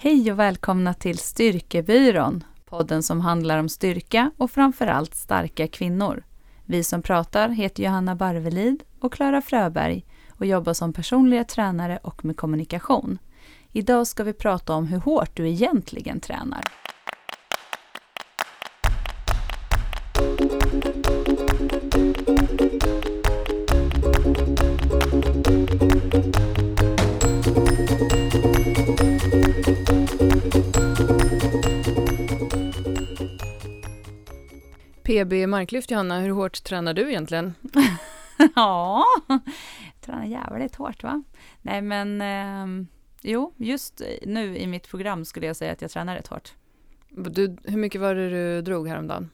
Hej och välkomna till Styrkebyrån, podden som handlar om styrka och framförallt starka kvinnor. Vi som pratar heter Johanna Barvelid och Klara Fröberg och jobbar som personliga tränare och med kommunikation. Idag ska vi prata om hur hårt du egentligen tränar. PB marklyft Johanna, hur hårt tränar du egentligen? ja, jag tränar jävligt hårt va? Nej men, eh, jo, just nu i mitt program skulle jag säga att jag tränar rätt hårt. Du, hur mycket var det du drog häromdagen?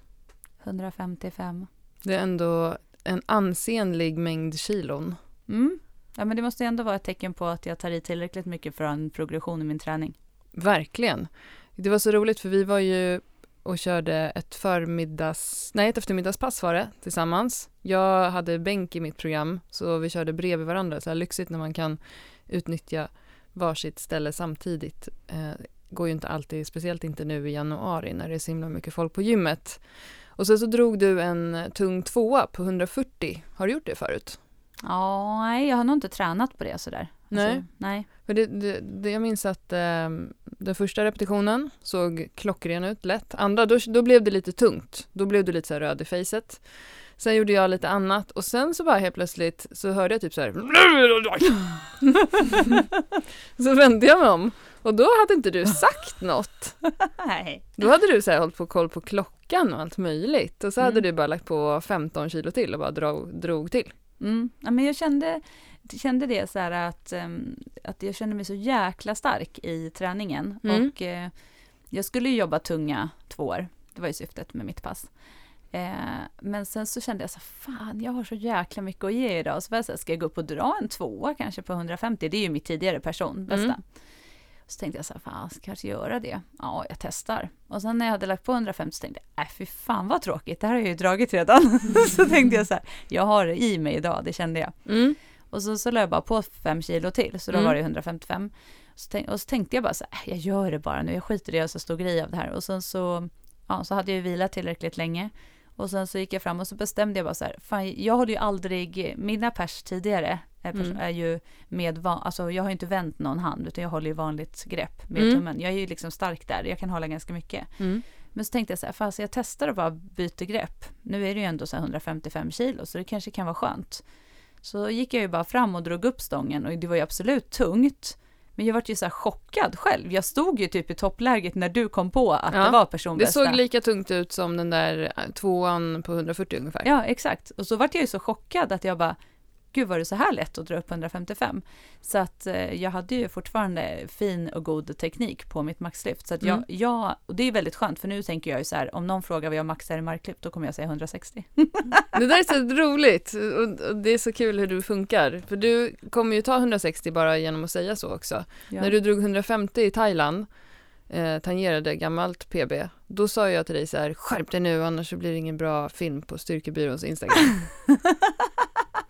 155. Det är ändå en ansenlig mängd kilon. Mm. Ja men det måste ändå vara ett tecken på att jag tar i tillräckligt mycket för en progression i min träning. Verkligen. Det var så roligt för vi var ju och körde ett förmiddags, nej ett eftermiddagspass var det tillsammans. Jag hade bänk i mitt program så vi körde bredvid varandra, så här lyxigt när man kan utnyttja varsitt ställe samtidigt. Eh, går ju inte alltid, speciellt inte nu i januari när det är så himla mycket folk på gymmet. Och sen så drog du en tung tvåa på 140. Har du gjort det förut? Ja, nej, jag har nog inte tränat på det sådär. Nej. Alltså, nej. För det, det, det, jag minns att eh, den första repetitionen såg klockren ut, lätt. Andra, då, då blev det lite tungt. Då blev du lite så röd i facet. Sen gjorde jag lite annat och sen så bara helt plötsligt så hörde jag typ så här. så vände jag mig om och då hade inte du sagt något. nej. Då hade du så här hållit på koll på klockan och allt möjligt och så hade Mm. du bara lagt på 15 kilo till och bara drog, drog till. Mm. Ja, men jag kände, kände det så här att, ehm, att jag kände mig så jäkla stark i träningen. Mm. Och eh, jag skulle ju jobba tunga två år. Det var ju syftet med mitt pass. Eh, men sen så kände jag så fan jag har så jäkla mycket att ge idag. Så var jag så här, ska jag gå upp och dra en tvåa kanske på 150? Det är ju mitt tidigare person, bästa. Mm. Så tänkte jag så här, fan jag ska kanske göra det. Ja, jag testar. Och sen när jag hade lagt på 150 så tänkte jag, äh fy fan vad tråkigt, det här har jag ju dragit redan. så tänkte jag så här, jag har det i mig idag, det kände jag. Mm. Och så, så la jag bara på fem kilo till, så då Mm. var det 155. Så tänk, och så tänkte jag bara så här, äh, jag gör det bara nu, jag skiter i det, jag så stor grej av det här. Och sen så, ja, så hade jag ju vilat tillräckligt länge. Och sen så gick jag fram och så bestämde jag bara så här, fan jag håller ju aldrig, mina pers tidigare är, pers, Mm. är ju med, van, alltså jag har ju inte vänt någon hand, utan jag håller ju vanligt grepp med Mm. tummen. Jag är ju liksom stark där, jag kan hålla ganska mycket. Mm. Men så tänkte jag så här, fan så jag testar och bara byter grepp. Nu är det ju ändå så här 155 kilo, så det kanske kan vara skönt. Så gick jag ju bara fram och drog upp stången och det var ju absolut tungt. Men jag vart ju så chockad själv. Jag stod ju typ i toppläget när du kom på att Ja, det var Det personbästa. såg lika tungt ut som den där tvåan på 140 ungefär. Ja, exakt. Och så vart jag ju så chockad att jag bara, gud var det så här lätt att dra upp 155? Så att eh, jag hade ju fortfarande fin och god teknik på mitt maxlyft. Så att jag, Mm. jag, och det är väldigt skönt för nu tänker jag ju så här, om någon frågar vad jag maxar i marklyft, då kommer jag säga 160. Det där är så roligt och och det är så kul hur du funkar. För du kommer ju ta 160 bara genom att säga så också. Ja. När du drog 150 i Thailand, eh, tangerade gammalt PB, då sa jag till dig så här, skärp dig nu annars så blir det ingen bra film på Styrkebyråns Instagram.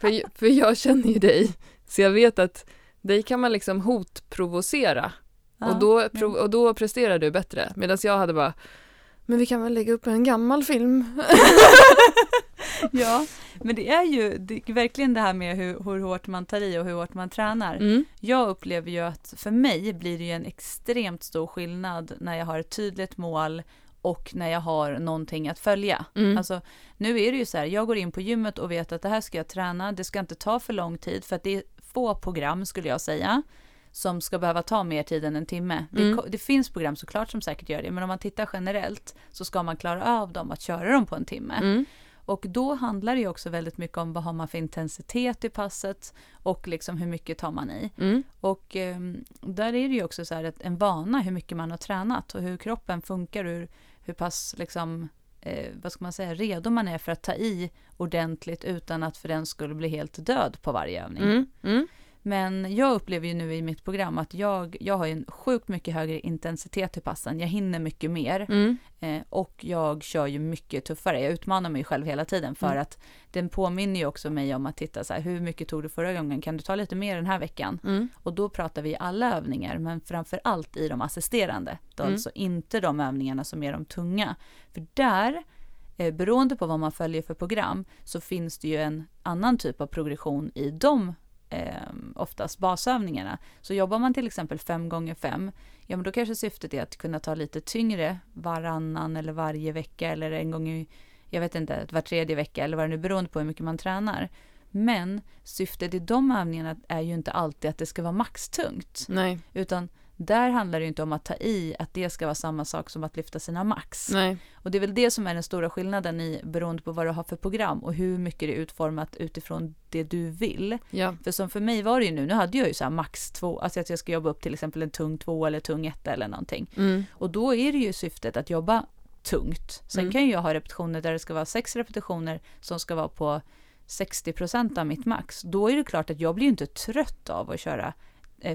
för, för jag känner ju dig, så jag vet att dig kan man liksom hotprovocera Ja, och, då, prov- och då presterar du bättre. Medan jag hade bara, men vi kan väl lägga upp en gammal film? Ja, men det är ju det är verkligen det här med hur, hur hårt man tar i och hur hårt man tränar. Mm. Jag upplever ju att för mig blir det ju en extremt stor skillnad när jag har ett tydligt mål och när jag har någonting att följa. Mm. Alltså, nu är det ju så här, jag går in på gymmet och vet att det här ska jag träna, det ska inte ta för lång tid för att det är få program skulle jag säga som ska behöva ta mer tid än en timme. Det, Mm. ko- det finns program såklart som säkert gör det, men om man tittar generellt så ska man klara av dem att köra dem på en timme. Mm. Och då handlar det ju också väldigt mycket om vad har man för intensitet i passet och liksom hur mycket tar man i. Mm. Och eh, där är det ju också så här att en vana hur mycket man har tränat och hur kroppen funkar, hur, hur pass liksom, eh, vad ska man säga, redo man är för att ta i ordentligt utan att för den skulle bli helt död på varje övning. Mm. Mm. Men jag upplever ju nu i mitt program att jag, jag har en sjukt mycket högre intensitet till passen. Jag hinner mycket mer Mm. eh, och jag kör ju mycket tuffare. Jag utmanar mig själv hela tiden för Mm. att den påminner ju också mig om att titta så här, hur mycket tog du förra gången? Kan du ta lite mer den här veckan? Mm. Och då pratar vi alla övningar, men framför allt i de assisterande. Då Mm. Alltså inte de övningarna som är de tunga. För där, eh, beroende på vad man följer för program, så finns det ju en annan typ av progression i de eh, oftast basövningarna. Så jobbar man till exempel fem gånger fem, ja men då kanske syftet är att kunna ta lite tyngre varannan eller varje vecka eller en gång i, jag vet inte, var tredje vecka eller vad det nu beroende på hur mycket man tränar. Men syftet i de övningarna är ju inte alltid att det ska vara maxtungt. Nej, Utan där handlar det ju inte om att ta i, att det ska vara samma sak som att lyfta sina max. nej. Och det är väl det som är den stora skillnaden i beroende på vad du har för program och hur mycket det är utformat utifrån det du vill. Ja. För som för mig var det ju nu, nu hade jag ju så max två, alltså att jag ska jobba upp till exempel en tung två eller tung etta eller någonting. Mm. Och då är det ju syftet att jobba tungt. Sen Mm. kan jag ha repetitioner där det ska vara sex repetitioner som ska vara på 60% av mitt max. Då är det klart att jag blir ju inte trött av att köra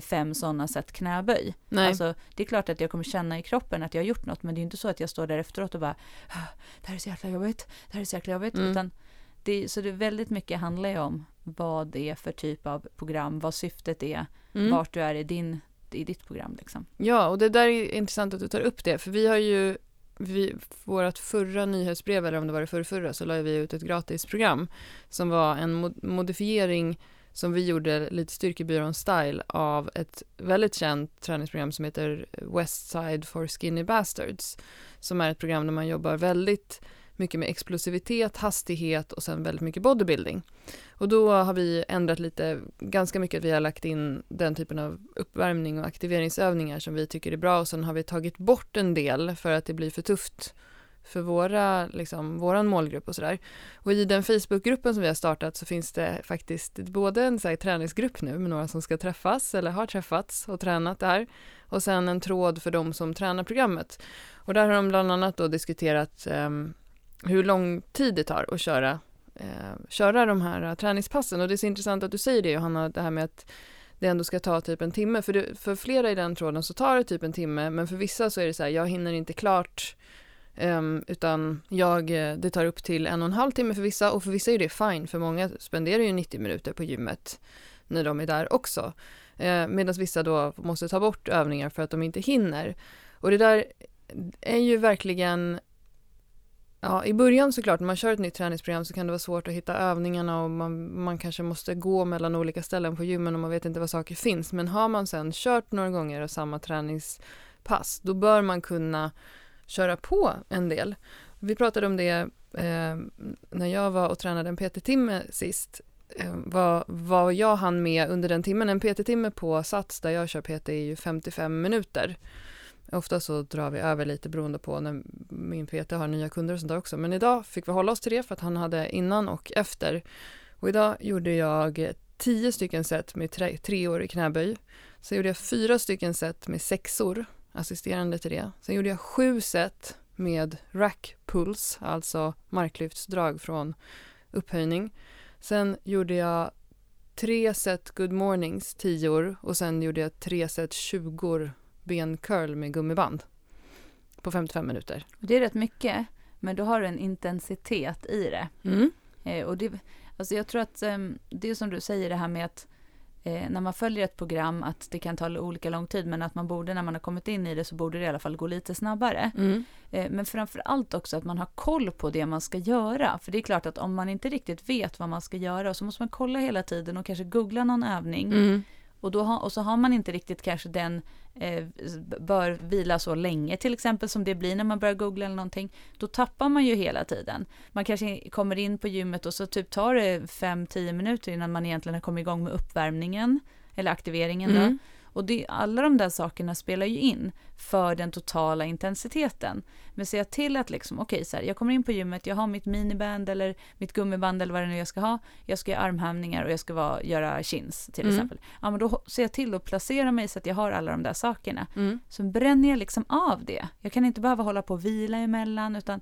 fem sådana set knäböj. Nej. Alltså, det är klart att jag kommer känna i kroppen att jag har gjort något, men det är inte så att jag står där efteråt och bara "Ah, det här är så jäkla jobbigt, det här är så jäkla jobbigt. Mm. Utan det, så det är väldigt mycket handlar ju om vad det är för typ av program, vad syftet är, Mm. vart du är i, din, i ditt program. Liksom. Ja, och det där är intressant att du tar upp det, för vi har ju vi, vårt förra nyhetsbrev, eller om det var det förra, förra så la vi ut ett gratisprogram som var en mod- modifiering som vi gjorde lite styrkebyrån-style av ett väldigt känt träningsprogram som heter Westside for Skinny Bastards, som är ett program där man jobbar väldigt mycket med explosivitet, hastighet och sen väldigt mycket bodybuilding. Och då har vi ändrat lite, ganska mycket, vi har lagt in den typen av uppvärmning och aktiveringsövningar som vi tycker är bra och sen har vi tagit bort en del för att det blir för tufft för våra, liksom, våran målgrupp och sådär. Och i den Facebookgruppen som vi har startat så finns det faktiskt både en så här, träningsgrupp nu med några som ska träffas eller har träffats och tränat där och sen en tråd för de som tränar programmet. Och där har de bland annat då diskuterat eh, hur lång tid det tar att köra, eh, köra de här eh, träningspassen och det är så intressant att du säger det Johanna, det här med att det ändå ska ta typ en timme. För, det, för flera i den tråden så tar det typ en timme, men för vissa så är det så här, jag hinner inte klart, Um, utan jag, eh, det tar upp till en och en halv timme för vissa och för vissa är det fine, för många spenderar ju 90 minuter på gymmet när de är där också. Uh, Medan vissa då måste ta bort övningar för att de inte hinner. Och det där är ju verkligen Ja, i början såklart, när man kör ett nytt träningsprogram så kan det vara svårt att hitta övningarna och man, man kanske måste gå mellan olika ställen på gymmen och man vet inte var saker finns. Men har man sen kört några gånger och samma träningspass, då bör man kunna köra på en del. Vi pratade om det eh, när jag var och tränade en PT-timme sist. Eh, vad, vad jag hann med under den timmen. En PT-timme på Sats där jag kör PT är ju 55 minuter. Ofta så drar vi över lite beroende på när min PT har nya kunder och sånt där också. Men idag fick vi hålla oss till det för att han hade innan och efter. Och idag gjorde jag tio stycken set med tre, treor i knäböj. Sen gjorde jag fyra stycken set med sexor, assisterande till det. Sen gjorde jag sju set med rack pulls, alltså marklyftsdrag från upphöjning. Sen gjorde jag tre set good mornings, tior och sen gjorde jag tre set 20 bencurl med gummiband på 55 minuter. Det är rätt mycket, men då har du en intensitet i det. Mm. Eh, och det alltså jag tror att eh, det är som du säger det här med att eh, när man följer ett program att det kan ta olika lång tid men att man borde när man har kommit in i det så borde det i alla fall gå lite snabbare. Mm. Eh, men framför allt också att man har koll på det man ska göra. För det är klart att om man inte riktigt vet vad man ska göra så måste man kolla hela tiden och kanske googla någon övning. Mm. Och, då ha, och så har man inte riktigt kanske den eh, bör vila så länge till exempel som det blir när man börjar googla eller någonting. Då tappar man ju hela tiden. Man kanske kommer in på gymmet och så typ tar det 5-10 minuter innan man egentligen har kommit igång med uppvärmningen eller aktiveringen. Då. Mm. Och det, alla de där sakerna spelar ju in för den totala intensiteten. Men ser jag till att liksom, okej, så här, jag kommer in på gymmet, jag har mitt miniband eller mitt gummiband eller vad det nu är jag ska ha. Jag ska göra armhävningar och jag ska vara, göra chins till Mm. exempel. Ja, men då ser jag till att placera mig så att jag har alla de där sakerna. Mm. Så bränner jag liksom av det. Jag kan inte behöva hålla på och vila emellan utan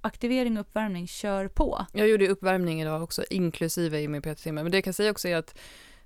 aktivering och uppvärmning, kör på. Jag gjorde uppvärmning idag också, inklusive i min PT-timme. Men det jag kan säga också är att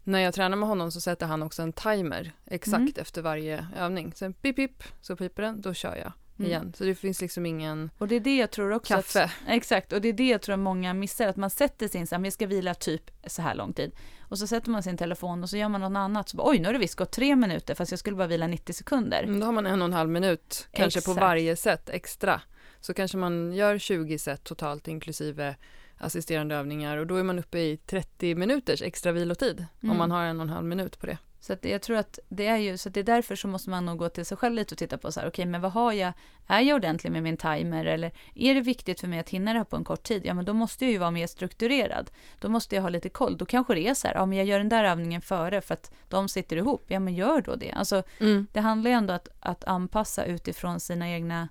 när jag tränar med honom så sätter han också en timer exakt Mm. efter varje övning. Sen pip pip så piper den, då kör jag Mm. igen. Så det finns liksom ingen Och det är det jag tror också att kaffe. Exakt, och det är det jag tror många missar, att man sätter sin, så här, men jag ska vila typ så här lång tid. Och så sätter man sin telefon och så gör man något annat, så bara, oj nu har det visst gått tre minuter fast jag skulle bara vila 90 sekunder. Mm, Då har man en och en halv minut kanske på Exakt. varje set extra. Så kanske man gör 20 set totalt inklusive assisterande övningar och då är man uppe i 30 minuters extra vilotid Mm. om man har en och en halv minut på det. Så att jag tror att det är ju, så att det är därför så måste man nog gå till sig själv lite och titta på så här, okej men vad har jag, är jag ordentlig med min timer eller är det viktigt för mig att hinna det här på en kort tid, ja men då måste jag ju vara mer strukturerad. Då måste jag ha lite koll, då kanske det är så här, ja men jag gör den där övningen före för att de sitter ihop, ja men gör då det. Alltså det handlar ju ändå att, att anpassa utifrån sina egna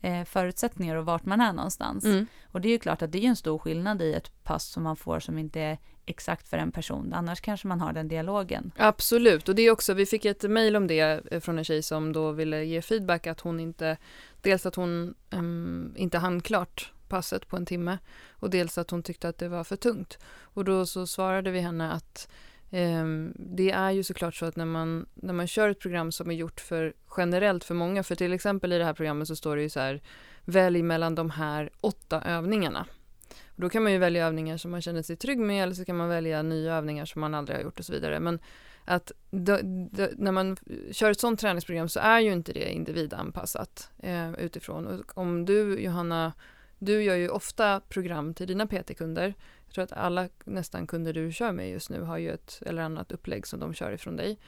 eh, förutsättningar och vart man är någonstans. Mm. Och det är ju klart att det är en stor skillnad i ett pass som man får som inte är exakt för en person. Annars kanske man har den dialogen. Absolut, och det är också, vi fick ett mejl om det eh, från en tjej som då ville ge feedback att hon inte, dels att hon ehm, inte hann klart passet på en timme och dels att hon tyckte att det var för tungt. Och då så svarade vi henne att Ehm, det är ju såklart så att när man, när man kör ett program som är gjort för generellt för många, för till exempel i det här programmet så står det ju så här, välj mellan de här åtta övningarna. Och då kan man ju välja övningar som man känner sig trygg med eller så kan man välja nya övningar som man aldrig har gjort och så vidare. Men att då, då, när man kör ett sånt träningsprogram så är ju inte det individanpassat eh, utifrån. Och om du, Johanna, du gör ju ofta program till dina PT-kunder. Jag tror att alla nästan kunder du kör med just nu har ju ett eller annat upplägg som de kör ifrån dig.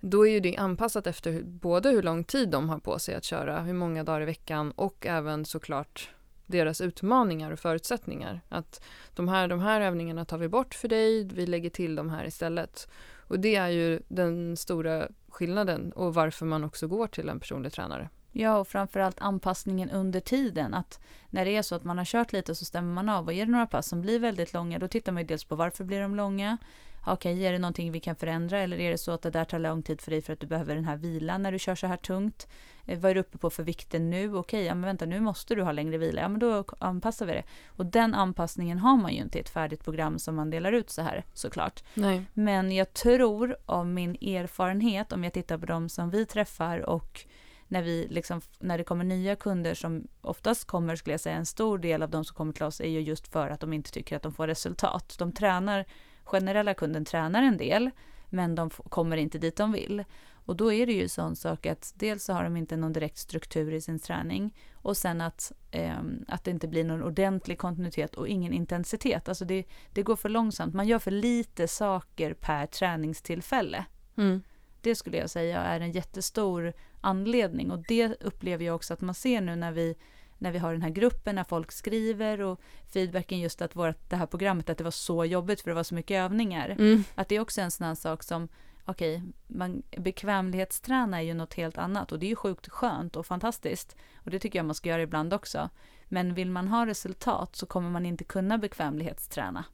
Då är ju det anpassat efter hur, både hur lång tid de har på sig att köra, hur många dagar i veckan och även såklart deras utmaningar och förutsättningar. Att de här, de här övningarna tar vi bort för dig, vi lägger till de här istället. Och det är ju den stora skillnaden och varför man också går till en personlig tränare. Ja, och framförallt anpassningen under tiden. Att när det är så att man har kört lite så stämmer man av. Och är det några pass som blir väldigt långa, då tittar man ju dels på varför blir de långa. Okej, är det någonting vi kan förändra eller är det så att det där tar lång tid för dig för att du behöver den här vilan när du kör så här tungt? Eh, vad är du uppe på för vikten nu? Okej, ja men vänta, nu måste du ha längre vila. Ja, men då anpassar vi det. Och den anpassningen har man ju inte i ett färdigt program som man delar ut så här såklart. Nej. Men jag tror av min erfarenhet, om jag tittar på de som vi träffar och när, vi liksom, när det kommer nya kunder som oftast kommer, skulle jag säga, en stor del av de som kommer till oss är ju just för att de inte tycker att de får resultat. De tränar, generella kunden tränar en del, men de kommer inte dit de vill. Och då är det ju sån sak att dels så har de inte någon direkt struktur i sin träning och sen att, eh, att det inte blir någon ordentlig kontinuitet och ingen intensitet. Alltså det, det går för långsamt. Man gör för lite saker per träningstillfälle. Mm. Det skulle jag säga är en jättestor anledning och det upplever jag också att man ser nu när vi när vi har den här gruppen, när folk skriver och feedbacken just att vårt, det här programmet, att det var så jobbigt för det var så mycket övningar. Mm. Att det är också en sån här sak som, okej, man bekvämlighetsträna är ju något helt annat och det är ju sjukt skönt och fantastiskt. Och det tycker jag man ska göra ibland också. Men vill man ha resultat så kommer man inte kunna bekvämlighetsträna.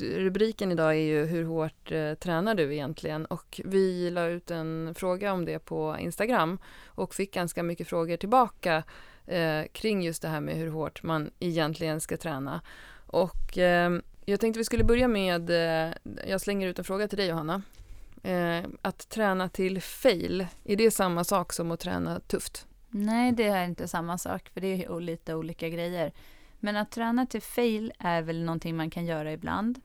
Rubriken idag är ju hur hårt eh, tränar du egentligen? Och vi la ut en fråga om det på Instagram och fick ganska mycket frågor tillbaka eh, kring just det här med hur hårt man egentligen ska träna. Och eh, jag tänkte vi skulle börja med, eh, jag slänger ut en fråga till dig Johanna. Eh, att träna till fail, är det samma sak som att träna tufft? Nej, det är inte samma sak, för det är lite olika grejer. Men att träna till fail är väl någonting man kan göra ibland.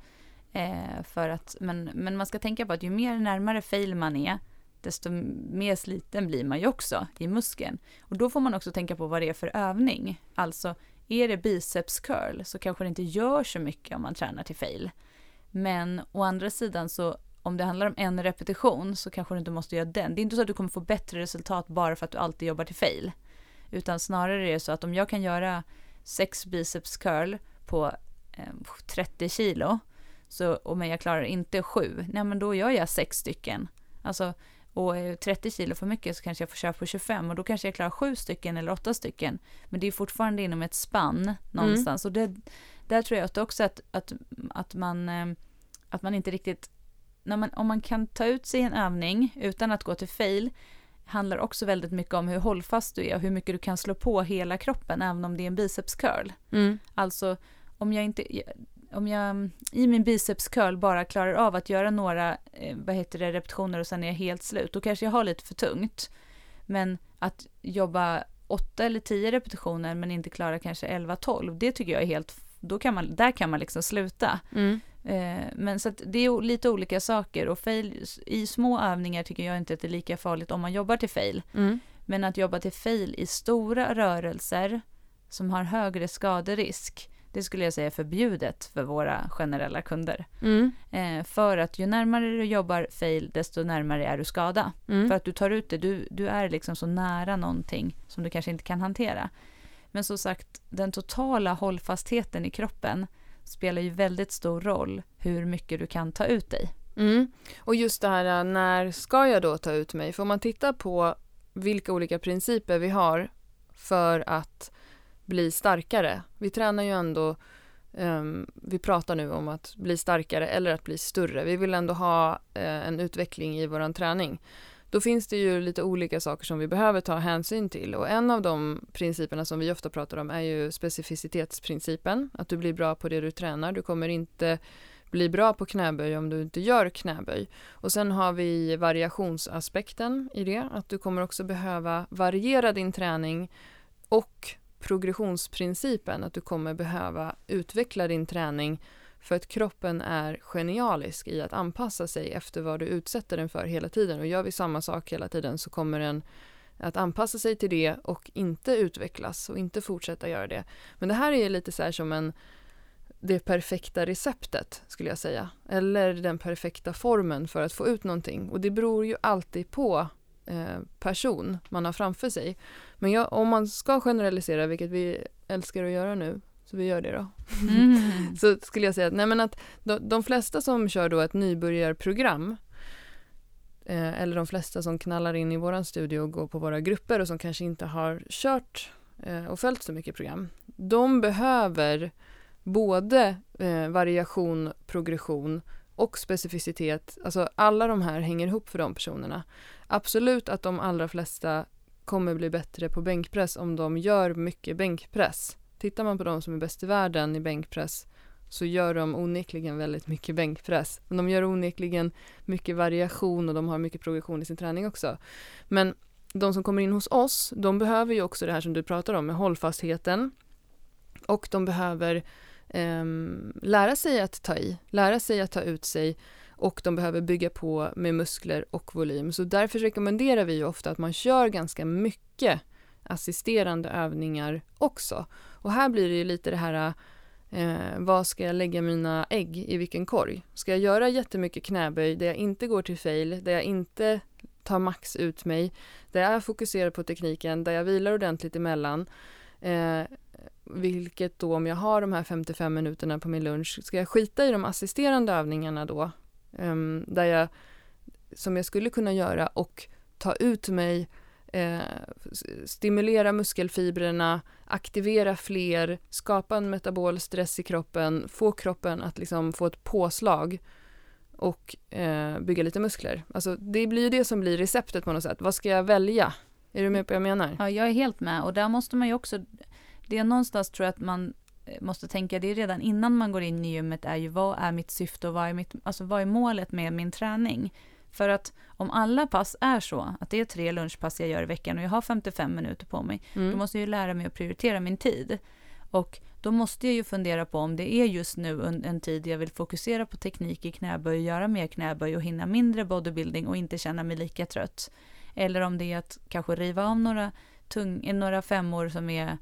Eh, för att, men, men man ska tänka på att ju mer närmare fail man är, desto mer sliten blir man ju också i muskeln. Och då får man också tänka på vad det är för övning. Alltså, är det biceps curl så kanske det inte gör så mycket om man tränar till fail. Men å andra sidan så om det handlar om en repetition så kanske du inte måste göra den. Det är inte så att du kommer få bättre resultat bara för att du alltid jobbar till fail. Utan snarare är det så att om jag kan göra sex biceps curl på eh, 30 kilo så, och men jag klarar inte sju, nej men då gör jag sex stycken. Alltså, och är 30 kilo för mycket så kanske jag får köra på 25 och då kanske jag klarar sju stycken eller åtta stycken. Men det är fortfarande inom ett spann någonstans. Och det, där tror jag också att, att, att, man, eh, att man inte riktigt man, om man kan ta ut sig en övning utan att gå till fail handlar också väldigt mycket om hur hållfast du är och hur mycket du kan slå på hela kroppen även om det är en biceps curl. Mm. Alltså om jag inte om jag i min biceps curl bara klarar av att göra några eh, vad heter det, repetitioner och sen är jag helt slut, då kanske jag har lite för tungt. Men att jobba åtta eller tio repetitioner men inte klara kanske 11-12, det tycker jag är helt, då kan man, där kan man liksom sluta. Mm. Eh, men så det är lite olika saker och fail, i små övningar tycker jag inte att det är lika farligt om man jobbar till fail. Mm. Men att jobba till fail i stora rörelser som har högre skaderisk, det skulle jag säga är förbjudet för våra generella kunder. Mm. Eh, för att ju närmare du jobbar fail, desto närmare är du skada. Mm. För att du tar ut det, du, du är liksom så nära någonting som du kanske inte kan hantera. Men som sagt, den totala hållfastheten i kroppen spelar ju väldigt stor roll hur mycket du kan ta ut dig. Mm. Och just det här, äh, när ska jag då ta ut mig? För om man tittar på vilka olika principer vi har för att bli starkare. Vi tränar ju ändå, um, vi pratar nu om att bli starkare eller att bli större. Vi vill ändå ha uh, en utveckling i vår träning. Då finns det ju lite olika saker som vi behöver ta hänsyn till och en av de principerna som vi ofta pratar om är ju specificitetsprincipen, att du blir bra på det du tränar. Du kommer inte bli bra på knäböj om du inte gör knäböj. Och sen har vi variationsaspekten i det, att du kommer också behöva variera din träning och progressionsprincipen, att du kommer behöva utveckla din träning för att kroppen är genialisk i att anpassa sig efter vad du utsätter den för hela tiden. Och gör vi samma sak hela tiden så kommer den att anpassa sig till det och inte utvecklas och inte fortsätta göra det. Men det här är lite så här som en det perfekta receptet skulle jag säga. Eller den perfekta formen för att få ut någonting. Och det beror ju alltid på eh, person man har framför sig. Men jag, om man ska generalisera, vilket vi älskar att göra nu, så vi gör det då. Mm. så skulle jag säga att, nej men att de, de flesta som kör då ett nybörjarprogram eh, eller de flesta som knallar in i våran studio och går på våra grupper och som kanske inte har kört eh, och följt så mycket program. De behöver både eh, variation, progression och specificitet. Alltså alla de här hänger ihop för de personerna. Absolut att de allra flesta kommer bli bättre på bänkpress om de gör mycket bänkpress. Tittar man på de som är bäst i världen i bänkpress så gör de onekligen väldigt mycket bänkpress. Men de gör onekligen mycket variation och de har mycket progression i sin träning också. Men de som kommer in hos oss, de behöver ju också det här som du pratar om med hållfastheten och de behöver eh, lära sig att ta i, lära sig att ta ut sig och de behöver bygga på med muskler och volym. Så därför rekommenderar vi ju ofta att man kör ganska mycket assisterande övningar också. Och här blir det ju lite det här eh, vad ska jag lägga mina ägg i vilken korg? Ska jag göra jättemycket knäböj där jag inte går till fail, där jag inte tar max ut mig, där jag fokuserar på tekniken, där jag vilar ordentligt emellan. Eh, vilket då om jag har de här 55 minuterna på min lunch, ska jag skita i de assisterande övningarna då? Eh, där jag, som jag skulle kunna göra och ta ut mig eh, stimulera muskelfibrerna, aktivera fler, skapa en metabol stress i kroppen, få kroppen att liksom få ett påslag och eh, bygga lite muskler. Alltså det blir ju det som blir receptet på något sätt. Vad ska jag välja? Är du med på vad jag menar? Ja, jag är helt med och där måste man ju också, det är någonstans tror jag att man eh, måste tänka det redan innan man går in i gymmet är ju vad är mitt syfte och vad är, mitt, alltså vad är målet med min träning? För att om alla pass är så, att det är tre lunchpass jag gör i veckan och jag har 55 minuter på mig, mm. då måste jag ju lära mig att prioritera min tid. Och då måste jag ju fundera på om det är just nu en, en tid jag vill fokusera på teknik i knäböj, göra mer knäböj och hinna mindre bodybuilding och inte känna mig lika trött. Eller om det är att kanske riva av några, tung, några femmor som är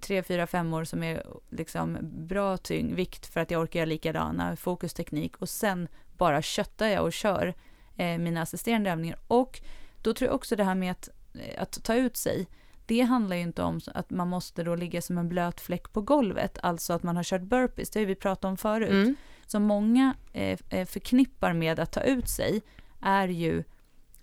tre, fyra, femmor som är liksom bra tyngdvikt för att jag orkar göra likadana, fokusteknik och sen bara köttar jag och kör eh, mina assisterande övningar. Och då tror jag också det här med att, eh, att ta ut sig, det handlar ju inte om att man måste då ligga som en blöt fläck på golvet, alltså att man har kört burpees, det har vi pratat om förut. Mm. Som många eh, förknippar med att ta ut sig är ju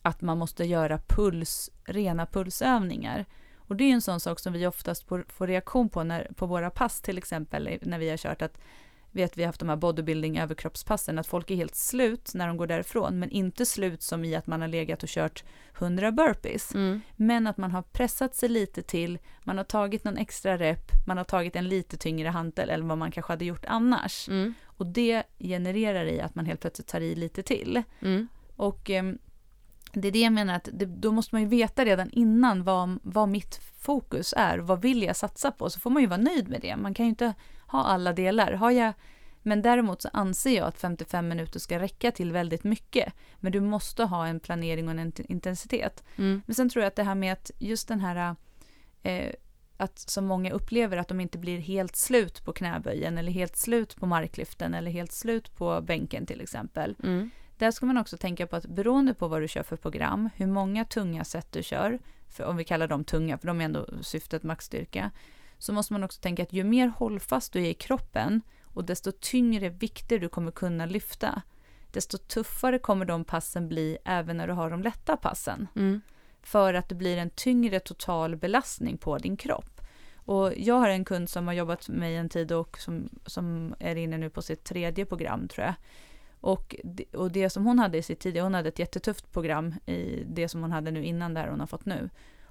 att man måste göra puls, rena pulsövningar. Och det är en sån sak som vi oftast får reaktion på när, på våra pass till exempel, när vi har kört att vet vi har haft de här bodybuilding överkroppspassen, att folk är helt slut när de går därifrån, men inte slut som i att man har legat och kört 100 burpees, Mm. men att man har pressat sig lite till, man har tagit någon extra rep, man har tagit en lite tyngre hantel eller vad man kanske hade gjort annars. Mm. Och det genererar i att man helt plötsligt tar i lite till. Mm. Och eh, det är det jag menar att det, då måste man ju veta redan innan vad, vad mitt fokus är, vad vill jag satsa på, så får man ju vara nöjd med det. Man kan ju inte ha alla delar. Har jag, men däremot så anser jag att 55 minuter ska räcka till väldigt mycket. Men du måste ha en planering och en int- intensitet. Mm. Men sen tror jag att det här med att just den här eh, att som många upplever att de inte blir helt slut på knäböjen eller helt slut på marklyften eller helt slut på bänken till exempel. Mm. Där ska man också tänka på att beroende på vad du kör för program, hur många tunga set du kör, för om vi kallar dem tunga, för de är ändå syftet maxstyrka, så måste man också tänka att ju mer hållfast du är i kroppen och desto tyngre vikter du kommer kunna lyfta, desto tuffare kommer de passen bli även när du har de lätta passen. Mm. För att det blir en tyngre total belastning på din kropp. Och jag har en kund som har jobbat med mig en tid och som, som är inne nu på sitt tredje program tror jag. Och det, och det som hon hade i sitt tidigare, hon hade ett jättetufft program i det som hon hade nu innan där hon har fått nu.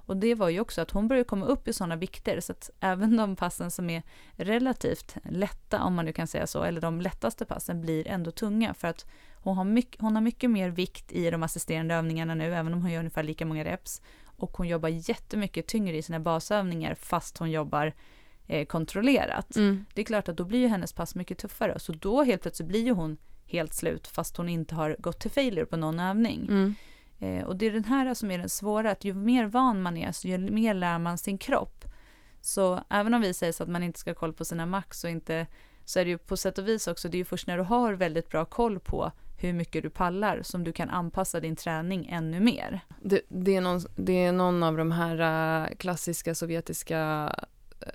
Och det var ju också att hon började komma upp i sådana vikter så att även de passen som är relativt lätta, om man nu kan säga så, eller de lättaste passen blir ändå tunga för att hon har mycket, hon har mycket mer vikt i de assisterande övningarna nu, även om hon gör ungefär lika många reps. Och hon jobbar jättemycket tyngre i sina basövningar fast hon jobbar eh, kontrollerat. Mm. Det är klart att då blir ju hennes pass mycket tuffare. Så då helt plötsligt blir ju hon helt slut fast hon inte har gått till failure på någon övning. Mm. Eh, och det är den här som är den svåra, att ju mer van man är, så ju mer lär man sin kropp. Så även om vi säger så att man inte ska ha koll på sina max och inte, så är det ju på sätt och vis också, det är ju först när du har väldigt bra koll på hur mycket du pallar som du kan anpassa din träning ännu mer. Det, det, är någon, det är någon av de här äh, klassiska sovjetiska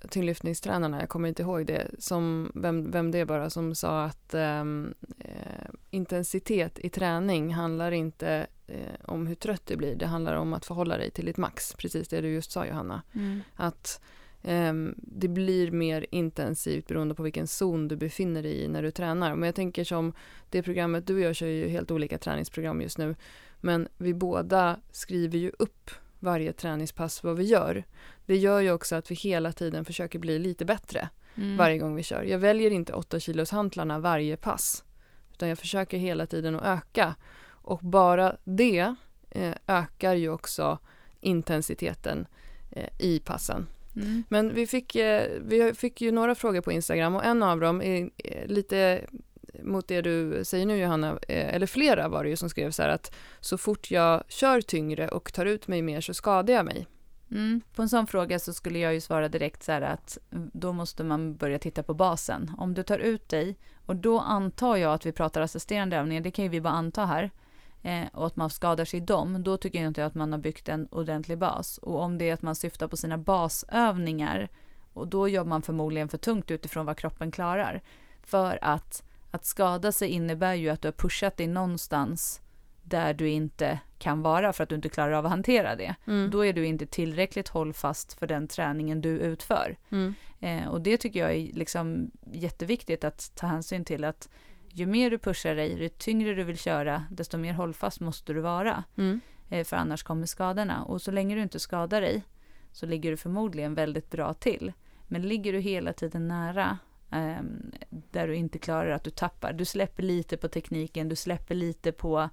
tyngdlyftningstränarna, jag kommer inte ihåg det, som, vem, vem det är bara, som sa att ähm, eh, intensitet i träning handlar inte eh, om hur trött du blir, det handlar om att förhålla dig till ditt max, precis det du just sa Johanna. Att ehm, det blir mer intensivt beroende på vilken zon du befinner dig i när du tränar. Men jag tänker som det programmet, du och jag kör ju helt olika träningsprogram just nu, men vi båda skriver ju upp varje träningspass vad vi gör. Det gör ju också att vi hela tiden försöker bli lite bättre Mm. varje gång vi kör. Jag väljer inte 8 kilos hantlarna varje pass, utan jag försöker hela tiden att öka. Och bara det eh, ökar ju också intensiteten eh, i passen. Mm. Men vi fick, eh, vi fick ju några frågor på Instagram och en av dem är eh, lite mot det du säger nu Johanna, eh, eller flera var det ju som skrev så här att så fort jag kör tyngre och tar ut mig mer så skadar jag mig. Mm. På en sån fråga så skulle jag ju svara direkt så här att då måste man börja titta på basen. Om du tar ut dig, och då antar jag att vi pratar assisterande övningar, det kan ju vi bara anta här, eh, och att man skadar sig i dem, då tycker jag inte att man har byggt en ordentlig bas. Och om det är att man syftar på sina basövningar, och då jobbar man förmodligen för tungt utifrån vad kroppen klarar. För att, att skada sig innebär ju att du har pushat dig någonstans där du inte kan vara för att du inte klarar av att hantera det. Mm. Då är du inte tillräckligt hållfast för den träningen du utför. Mm. Eh, och det tycker jag är liksom jätteviktigt att ta hänsyn till att ju mer du pushar dig, ju tyngre du vill köra, desto mer hållfast måste du vara. Mm. Eh, för annars kommer skadorna. Och så länge du inte skadar dig så ligger du förmodligen väldigt bra till. Men ligger du hela tiden nära där du inte klarar att du tappar, du släpper lite på tekniken, du släpper lite på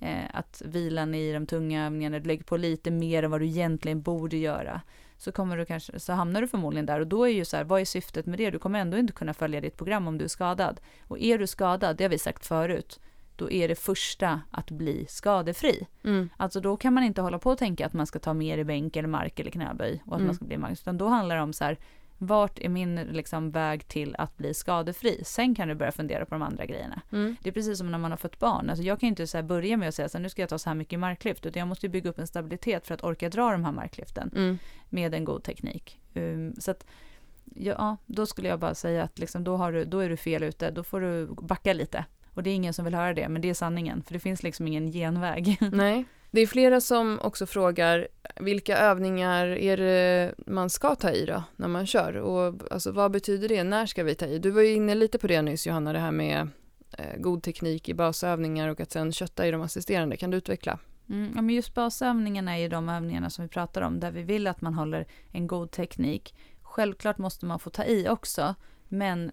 eh, att vilan i de tunga övningarna, du lägger på lite mer än vad du egentligen borde göra. Så, kommer du kanske, så hamnar du förmodligen där och då är ju så här, vad är syftet med det? Du kommer ändå inte kunna följa ditt program om du är skadad. Och är du skadad, det har vi sagt förut, då är det första att bli skadefri. Mm. Alltså då kan man inte hålla på och tänka att man ska ta mer i bänk eller mark eller knäböj och att Mm. man ska bli max, utan då handlar det om så här, vart är min liksom, väg till att bli skadefri? Sen kan du börja fundera på de andra grejerna. Mm. Det är precis som när man har fått barn. Alltså jag kan inte så börja med att säga så här, nu ska jag ta så här mycket marklyft, utan jag måste bygga upp en stabilitet för att orka dra de här marklyften Mm. med en god teknik. Um, så att, ja, då skulle jag bara säga att liksom, då, har du, då är du fel ute, då får du backa lite. Och det är ingen som vill höra det, men det är sanningen, för det finns liksom ingen genväg. Nej, det är flera som också frågar vilka övningar är det man ska ta i då när man kör och alltså, vad betyder det? När ska vi ta i? Du var ju inne lite på det nyss Johanna, det här med eh, god teknik i basövningar och att sen kötta i de assisterande. Kan du utveckla? Mm, ja, men just basövningarna är ju de övningarna som vi pratar om där vi vill att man håller en god teknik. Självklart måste man få ta i också, men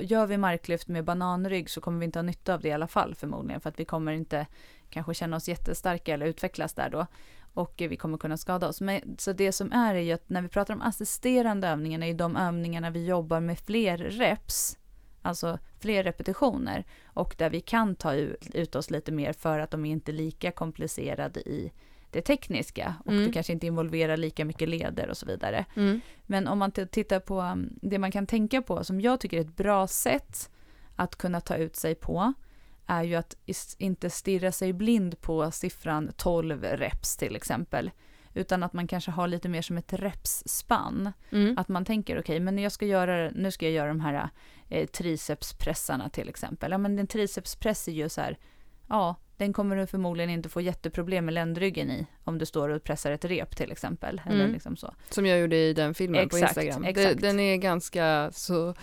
gör vi marklyft med bananrygg så kommer vi inte ha nytta av det i alla fall förmodligen för att vi kommer inte kanske känna oss jättestarka eller utvecklas där då och eh, vi kommer kunna skada oss. Men, så det som är är ju att när vi pratar om assisterande övningar är ju de övningarna vi jobbar med fler reps, alltså fler repetitioner och där vi kan ta ut oss lite mer för att de är inte lika komplicerade i det tekniska och mm. du kanske inte involverar lika mycket leder och så vidare. Mm. Men om man tittar på um, det man kan tänka på som jag tycker är ett bra sätt att kunna ta ut sig på är ju att inte stirra sig blind på siffran 12 reps till exempel. Utan att man kanske har lite mer som ett repsspann. Mm. Att man tänker okej, okay, men jag ska göra, nu ska jag göra de här eh, tricepspressarna till exempel. Ja men en tricepspress är ju så här, ja den kommer du förmodligen inte få jätteproblem med ländryggen i om du står och pressar ett rep till exempel. Eller mm. liksom så. Som jag gjorde i den filmen exakt, på Instagram. Exakt. Den är ganska så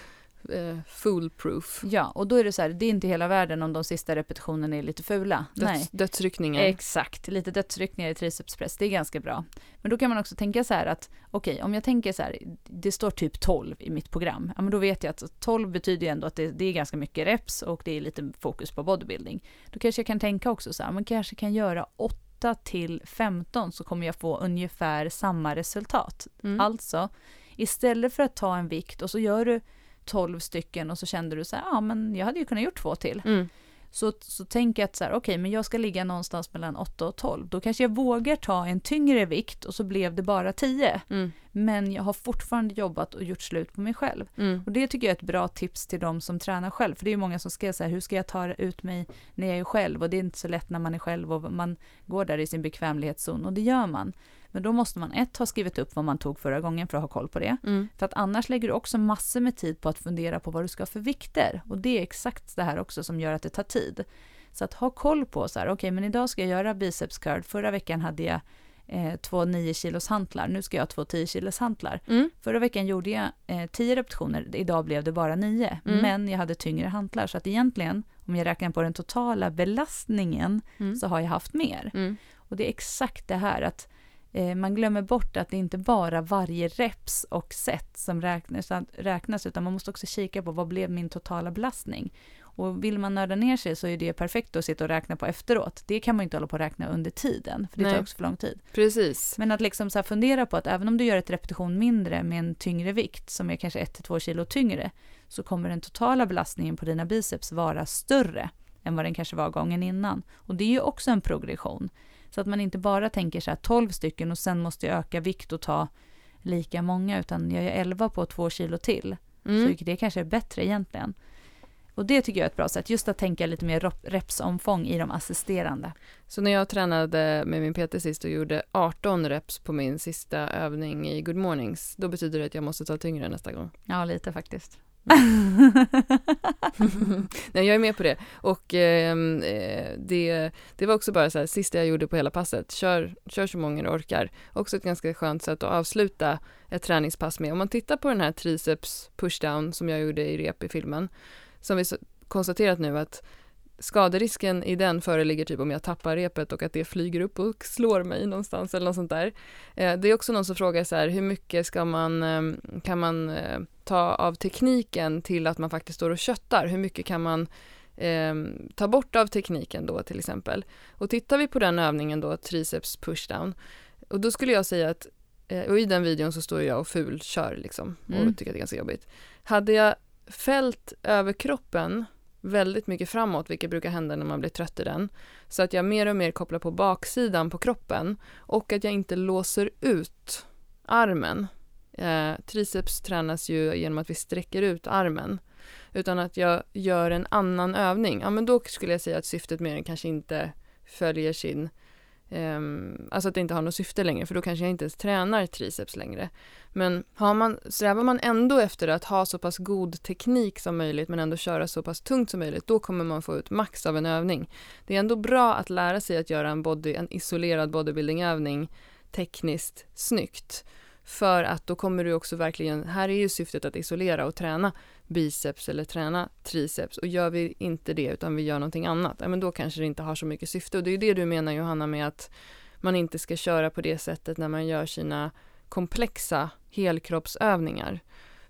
eh, foolproof. Ja, och då är det så här, det är inte hela världen om de sista repetitionerna är lite fula. Döds, Nej. Dödsryckningar. Exakt, lite dödsryckningar i tricepspress, det är ganska bra. Men då kan man också tänka så här att, okej, okay, om jag tänker så här, det står typ 12 i mitt program, ja men då vet jag att 12 betyder ju ändå att det, det är ganska mycket reps och det är lite fokus på bodybuilding. Då kanske jag kan tänka också så här, man kanske kan göra 8 till 15 så kommer jag få ungefär samma resultat. Mm. Alltså, istället för att ta en vikt och så gör du 12 stycken och så kände du så här, ja men jag hade ju kunnat gjort två till. Mm. Så, så tänk att så här, okej, okay, men jag ska ligga någonstans mellan 8 och 12. Då kanske jag vågar ta en tyngre vikt och så blev det bara 10. Mm. Men jag har fortfarande jobbat och gjort slut på mig själv. Mm. Och det tycker jag är ett bra tips till de som tränar själv. För det är många som ska säga, hur ska jag ta ut mig när jag är själv? Och det är inte så lätt när man är själv och man går där i sin bekvämlighetszon. Och det gör man. Men då måste man ett ha skrivit upp vad man tog förra gången för att ha koll på det. Mm. För att annars lägger du också massor med tid på att fundera på vad du ska ha för vikter. Och det är exakt det här också som gör att det tar tid. Så att ha koll på så här, okej okay, men idag ska jag göra biceps curl. Förra veckan hade jag eh, två 9 kilos hantlar. Nu ska jag ha två 10 kilos hantlar. Mm. Förra veckan gjorde jag eh, 10 repetitioner, idag blev det bara 9. Mm. Men jag hade tyngre hantlar. Så att egentligen, om jag räknar på den totala belastningen, mm. så har jag haft mer. Mm. Och det är exakt det här att man glömmer bort att det inte bara varje reps och set som räknas, räknas, utan man måste också kika på vad blev min totala belastning. Och vill man nörda ner sig så är det perfekt att sitta och räkna på efteråt. Det kan man inte hålla på att räkna under tiden, för det Nej. tar också för lång tid. Precis. Men att liksom så fundera på att även om du gör ett repetition mindre med en tyngre vikt, som är kanske 1-2 kilo tyngre, så kommer den totala belastningen på dina biceps vara större än vad den kanske var gången innan. Och det är ju också en progression. Så att man inte bara tänker så här 12 stycken och sen måste jag öka vikt och ta lika många, utan jag gör 11 på 2 kilo till. Mm. Så det kanske är bättre egentligen. Och det tycker jag är ett bra sätt, just att tänka lite mer repsomfång i de assisterande. Så när jag tränade med min PT sist och gjorde 18 reps på min sista övning i Good Mornings, då betyder det att jag måste ta tyngre nästa gång? Ja, lite faktiskt. Nej, jag är med på det. Och ehm, eh, det, det var också bara så här, sista jag gjorde på hela passet. Kör, kör så många du orkar. Också ett ganska skönt sätt att avsluta ett träningspass med. Om man tittar på den här triceps pushdown som jag gjorde i rep i filmen, som vi konstaterat nu att skaderisken i den föreligger typ om jag tappar repet och att det flyger upp och slår mig någonstans eller något sånt där. Eh, det är också någon som frågar så här, hur mycket ska man, ehm, kan man eh, ta av tekniken till att man faktiskt står och köttar? Hur mycket kan man eh, ta bort av tekniken då till exempel? Och tittar vi på den övningen då, triceps pushdown, och då skulle jag säga att, eh, och i den videon så står jag och fulkör liksom och mm. tycker att det är ganska jobbigt. Hade jag fällt över kroppen väldigt mycket framåt, vilket brukar hända när man blir trött i den. Så att jag mer och mer kopplar på baksidan på kroppen och att jag inte låser ut armen. Eh, triceps tränas ju genom att vi sträcker ut armen. Utan att jag gör en annan övning. Ja, men då skulle jag säga att syftet med den kanske inte följer sin Um, alltså att det inte har något syfte längre för då kanske jag inte ens tränar triceps längre. Men har man, strävar man ändå efter att ha så pass god teknik som möjligt men ändå köra så pass tungt som möjligt då kommer man få ut max av en övning. Det är ändå bra att lära sig att göra en, body, en isolerad bodybuildingövning tekniskt snyggt. För att då kommer du också verkligen, här är ju syftet att isolera och träna biceps eller träna triceps och gör vi inte det utan vi gör någonting annat, ja, men då kanske det inte har så mycket syfte och det är ju det du menar Johanna med att man inte ska köra på det sättet när man gör sina komplexa helkroppsövningar.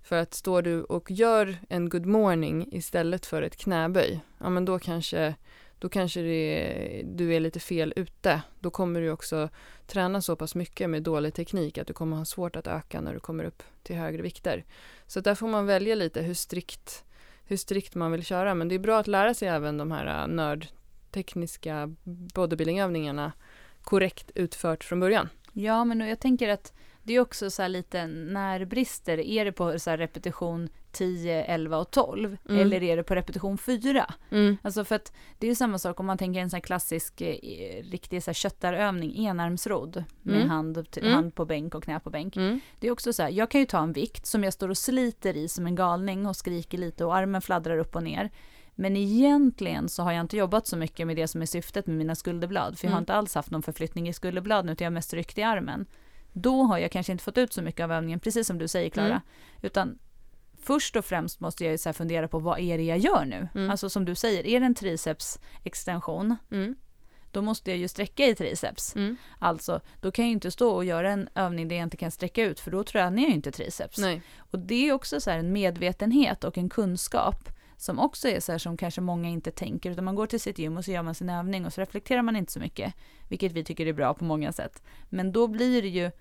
För att står du och gör en good morning istället för ett knäböj, ja men då kanske då kanske det, du är lite fel ute. Då kommer du också träna så pass mycket med dålig teknik att du kommer ha svårt att öka när du kommer upp till högre vikter. Så där får man välja lite hur strikt, hur strikt man vill köra. Men det är bra att lära sig även de här äh, nördtekniska bodybuildingövningarna korrekt utfört från början. Ja, men jag tänker att det är också så lite när brister, är det på så repetition 10, 11 och 12 mm. eller är det på repetition 4? Mm. Alltså för att det är ju samma sak om man tänker en sån här klassisk eh, riktig så här köttarövning, enarmsrodd med mm. hand, mm. hand på bänk och knä på bänk. Mm. Det är också så här, jag kan ju ta en vikt som jag står och sliter i som en galning och skriker lite och armen fladdrar upp och ner. Men egentligen så har jag inte jobbat så mycket med det som är syftet med mina skulderblad, för jag har mm. inte alls haft någon förflyttning i skulderbladen utan jag har mest ryckt i armen. Då har jag kanske inte fått ut så mycket av övningen, precis som du säger Klara. Mm. Utan först och främst måste jag så fundera på vad är det jag gör nu? Mm. Alltså som du säger, är det en tricepsextension? Mm. Då måste jag ju sträcka i triceps. Mm. Alltså, då kan jag ju inte stå och göra en övning där jag inte kan sträcka ut, för då tränar jag ju inte triceps. Nej. Och det är också så en medvetenhet och en kunskap som också är så här som kanske många inte tänker, utan man går till sitt gym och så gör man sin övning och så reflekterar man inte så mycket, vilket vi tycker är bra på många sätt. Men då blir det ju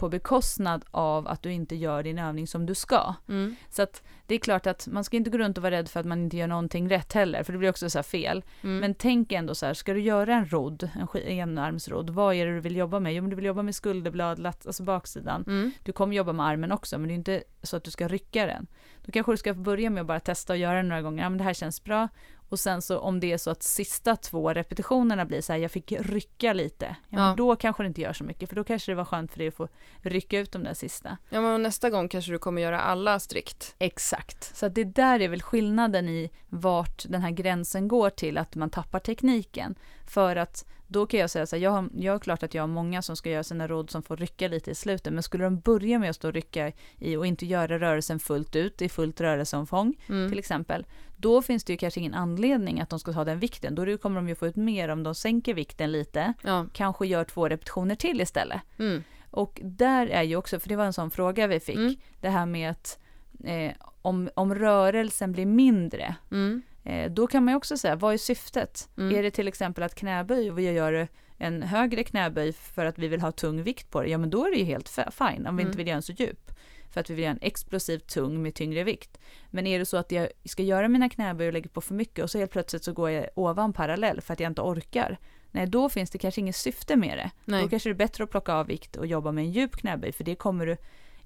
på bekostnad av att du inte gör din övning som du ska. Mm. Så att det är klart att man ska inte gå runt och vara rädd för att man inte gör någonting rätt heller, för det blir också så fel. Mm. Men tänk ändå så här, ska du göra en rodd, en enarmsrodd, vad är det du vill jobba med? Jo, men du vill jobba med skulderblad, alltså baksidan. Mm. Du kommer jobba med armen också, men det är inte så att du ska rycka den. Då kanske du ska börja med att bara testa och göra det några gånger. Ja, men det här känns bra. Och sen så om det är så att sista två repetitionerna blir så här, jag fick rycka lite. Ja, ja. Men då kanske det inte gör så mycket, för då kanske det var skönt för dig att få rycka ut de där sista. Ja, men nästa gång kanske du kommer göra alla strikt. Exakt. Så det där är väl skillnaden i vart den här gränsen går till att man tappar tekniken. För att då kan jag säga så här, jag har, jag har klart att jag har många som ska göra sina råd som får rycka lite i slutet, men skulle de börja med att stå och rycka i och inte göra rörelsen fullt ut i fullt rörelseomfång mm. till exempel, då finns det ju kanske ingen anledning att de ska ta den vikten. Då kommer de ju få ut mer om de sänker vikten lite, ja. kanske gör två repetitioner till istället. Mm. Och där är ju också, för det var en sån fråga vi fick, mm. det här med att eh, om, om rörelsen blir mindre, mm. eh, då kan man ju också säga, vad är syftet? Mm. Är det till exempel att knäböj och vi gör en högre knäböj för att vi vill ha tung vikt på det, ja men då är det ju helt fine om vi inte mm. vill göra den så djup för att vi vill göra en explosivt tung med tyngre vikt. Men är det så att jag ska göra mina knäböj och lägger på för mycket och så helt plötsligt så går jag ovan parallell för att jag inte orkar. Nej, då finns det kanske inget syfte med det. Nej. Då kanske det är bättre att plocka av vikt och jobba med en djup knäböj för det kommer du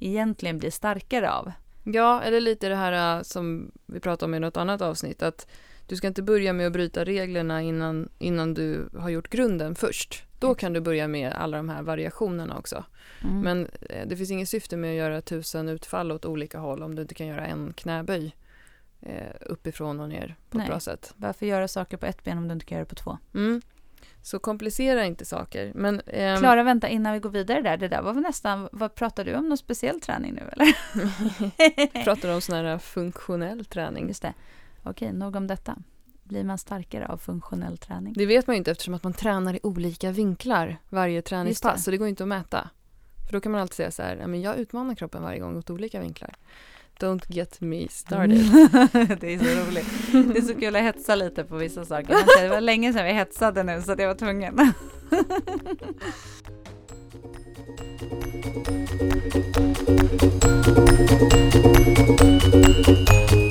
egentligen bli starkare av. Ja, eller lite det här äh, som vi pratade om i något annat avsnitt att du ska inte börja med att bryta reglerna innan, innan du har gjort grunden först. Då kan du börja med alla de här variationerna också. Mm. Men eh, det finns inget syfte med att göra tusen utfall åt olika håll om du inte kan göra en knäböj eh, uppifrån och ner på Nej. ett bra sätt. Varför göra saker på ett ben om du inte kan göra det på två? Mm. Så komplicera inte saker. Men, ehm... Klara, vänta innan vi går vidare där. Det där var nästan, vad pratar du om någon speciell träning nu eller? pratar om sån här funktionell träning. Just det. Okej, nog om detta. Blir man starkare av funktionell träning? Det vet man ju inte eftersom att man tränar i olika vinklar varje träningspass. Det. Så det går inte att mäta. För då kan man alltid säga så här, men jag utmanar kroppen varje gång åt olika vinklar. Don't get me started. det är så roligt. Det är så kul att hetsa lite på vissa saker. Det var länge sedan vi hetsade nu så det var tvungen.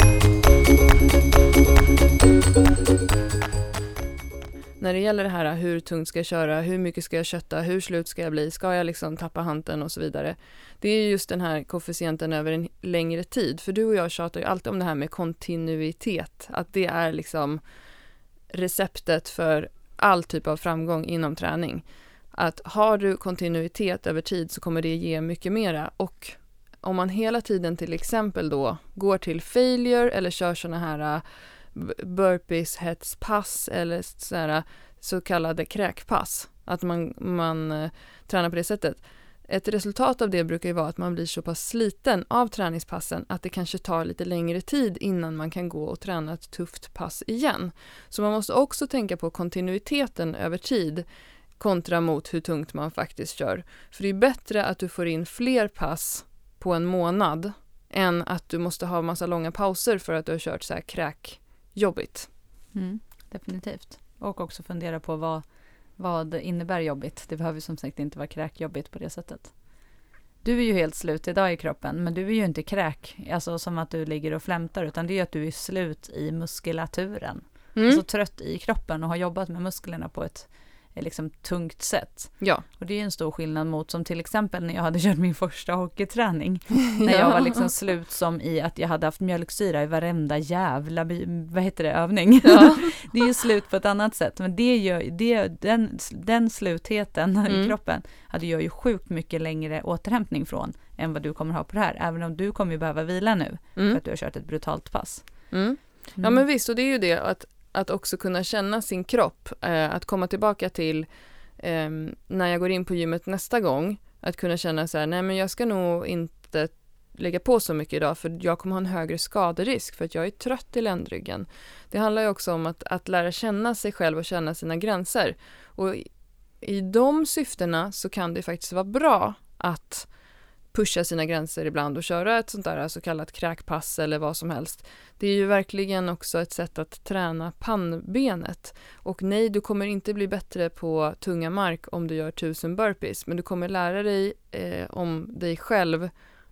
när det gäller det här hur tungt ska jag köra, hur mycket ska jag kötta, hur slut ska jag bli, ska jag liksom tappa hanten och så vidare. Det är just den här koefficienten över en längre tid, för du och jag tjatar ju alltid om det här med kontinuitet, att det är liksom receptet för all typ av framgång inom träning. att har du kontinuitet över tid så kommer det ge mycket mera och om man hela tiden till exempel då går till failure eller kör sådana här uh, burpees, hetspass eller sådana så kallade kräkpass, att man, man uh, tränar på det sättet. Ett resultat av det brukar ju vara att man blir så pass sliten av träningspassen att det kanske tar lite längre tid innan man kan gå och träna ett tufft pass igen. Så man måste också tänka på kontinuiteten över tid kontra mot hur tungt man faktiskt kör. För det är bättre att du får in fler pass på en månad än att du måste ha massa långa pauser för att du har kört så här kräkjobbigt. Mm, definitivt. Och också fundera på vad, vad innebär jobbigt. Det behöver som sagt inte vara kräkjobbigt på det sättet. Du är ju helt slut idag i kroppen, men du är ju inte kräk, alltså som att du ligger och flämtar, utan det är ju att du är slut i muskulaturen. Mm. Alltså trött i kroppen och har jobbat med musklerna på ett liksom tungt sätt. Ja. Och det är en stor skillnad mot som till exempel när jag hade kört min första hockeyträning. när jag var liksom slut som i att jag hade haft mjölksyra i varenda jävla, vad heter det, övning. Ja. det är ju slut på ett annat sätt. Men det gör, det, den, den slutheten mm. i kroppen hade jag ju sjukt mycket längre återhämtning från än vad du kommer ha på det här. Även om du kommer behöva vila nu mm. för att du har kört ett brutalt pass. Mm. Ja mm. men visst, och det är ju det att att också kunna känna sin kropp, eh, att komma tillbaka till eh, när jag går in på gymmet nästa gång, att kunna känna så här, nej men jag ska nog inte lägga på så mycket idag för jag kommer ha en högre skaderisk för att jag är trött i ländryggen. Det handlar ju också om att, att lära känna sig själv och känna sina gränser. Och i, i de syftena så kan det faktiskt vara bra att pusha sina gränser ibland och köra ett sånt där så kallat kräkpass eller vad som helst. Det är ju verkligen också ett sätt att träna pannbenet. Och nej, du kommer inte bli bättre på tunga mark om du gör tusen burpees, men du kommer lära dig eh, om dig själv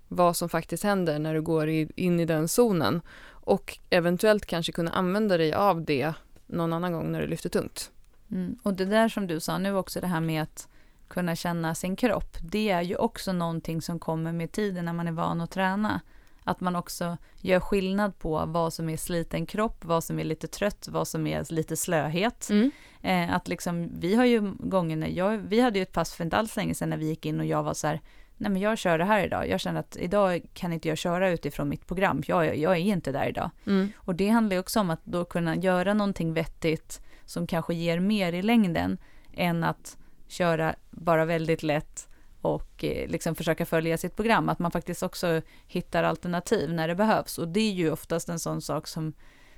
vad som faktiskt händer när du går i, in i den zonen och eventuellt kanske kunna använda dig av det någon annan gång när du lyfter tungt. Mm. Och det där som du sa nu också, det här med att kunna känna sin kropp, det är ju också någonting som kommer med tiden när man är van att träna. Att man också gör skillnad på vad som är sliten kropp, vad som är lite trött, vad som är lite slöhet. Mm. Eh, att liksom, vi har ju gånger när jag, vi hade ju ett pass för inte alls länge sedan när vi gick in och jag var så här, nej men jag kör det här idag. Jag känner att idag kan inte jag köra utifrån mitt program, jag, jag är inte där idag. Mm. Och det handlar ju också om att då kunna göra någonting vettigt som kanske ger mer i längden än att köra bara väldigt lätt och eh, liksom försöka följa sitt program, att man faktiskt också hittar alternativ när det behövs. Och det är ju oftast en sån sak som,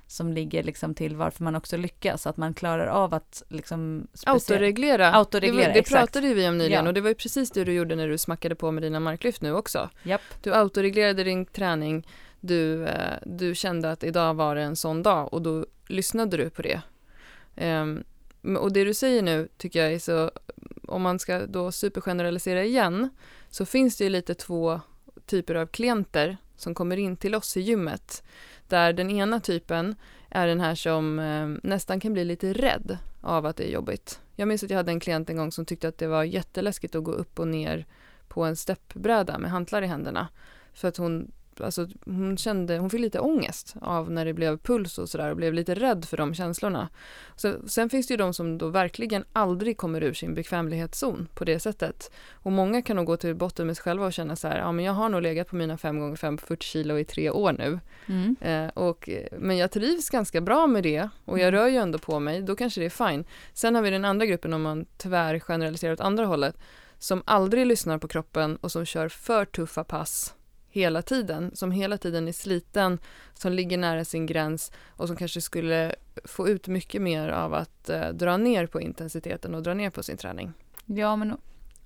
som ligger liksom till varför man också lyckas, att man klarar av att liksom autoreglera. autoreglera. Det, det pratade vi om nyligen ja. och det var ju precis det du gjorde när du smackade på med dina marklyft nu också. Yep. Du autoreglerade din träning, du, eh, du kände att idag var det en sån dag och då lyssnade du på det. Um, och det du säger nu tycker jag är så, om man ska då supergeneralisera igen, så finns det ju lite två typer av klienter som kommer in till oss i gymmet. Där den ena typen är den här som eh, nästan kan bli lite rädd av att det är jobbigt. Jag minns att jag hade en klient en gång som tyckte att det var jätteläskigt att gå upp och ner på en steppbräda med hantlar i händerna. För att hon alltså, hon kände, hon fick lite ångest av när det blev puls och sådär och blev lite rädd för de känslorna. Så, sen finns det ju de som då verkligen aldrig kommer ur sin bekvämlighetszon på det sättet. Och många kan nog gå till botten med sig själva och känna så här, ja men jag har nog legat på mina 5 gånger 5 på 40 kilo i tre år nu. Mm. Eh, och, men jag trivs ganska bra med det och jag mm. rör ju ändå på mig, då kanske det är fine. Sen har vi den andra gruppen om man tyvärr generaliserar åt andra hållet som aldrig lyssnar på kroppen och som kör för tuffa pass hela tiden, som hela tiden är sliten, som ligger nära sin gräns och som kanske skulle få ut mycket mer av att eh, dra ner på intensiteten och dra ner på sin träning. Ja, men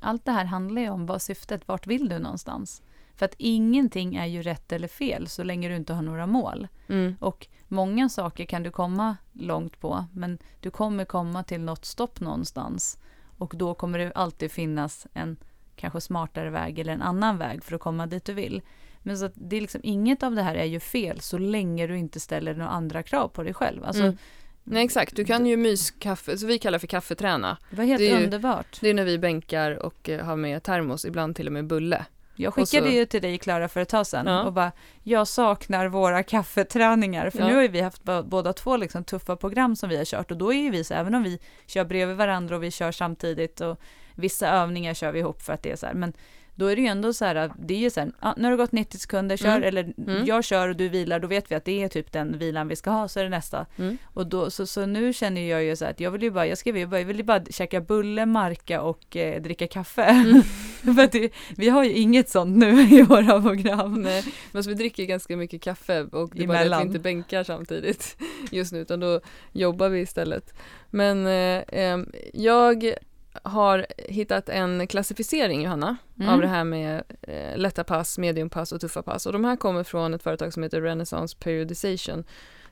allt det här handlar ju om vad syftet, vart vill du någonstans? För att ingenting är ju rätt eller fel så länge du inte har några mål. Mm. Och många saker kan du komma långt på, men du kommer komma till något stopp någonstans. Och då kommer det alltid finnas en kanske smartare väg eller en annan väg för att komma dit du vill. Men så det är liksom, inget av det här är ju fel så länge du inte ställer några andra krav på dig själv. Alltså, mm. Nej exakt, du kan ju myskaffe, så vi kallar för kaffeträna. Det var helt det underbart. Ju, det är när vi bänkar och eh, har med termos, ibland till och med bulle. Jag skickade så- ju till dig Klara för ett tag sedan Ja. och bara, jag saknar våra kaffeträningar. För Ja. nu har ju vi haft båda två liksom tuffa program som vi har kört och då är ju vi så, även om vi kör bredvid varandra och vi kör samtidigt och vissa övningar kör vi ihop för att det är så här, men då är det ju ändå så här, det är ju så här, ja, nu har det gått 90 sekunder, kör, Mm. eller Mm. jag kör och du vilar, då vet vi att det är typ den vilan vi ska ha, så är det nästa. Mm. Och då, så, så nu känner jag ju så här att jag vill ju bara, jag skrev ju bara, jag vill ju bara käka bulle, marka och eh, dricka kaffe. Mm. För det, vi har ju inget sånt nu i våra program. Nej, men så vi dricker ganska mycket kaffe och det är bara att vi inte bänkar samtidigt just nu utan då jobbar vi istället. Men eh, em, jag har hittat en klassificering Johanna Mm. av det här med eh, lätta pass, mediumpass och tuffa pass och de här kommer från ett företag som heter Renaissance Periodization.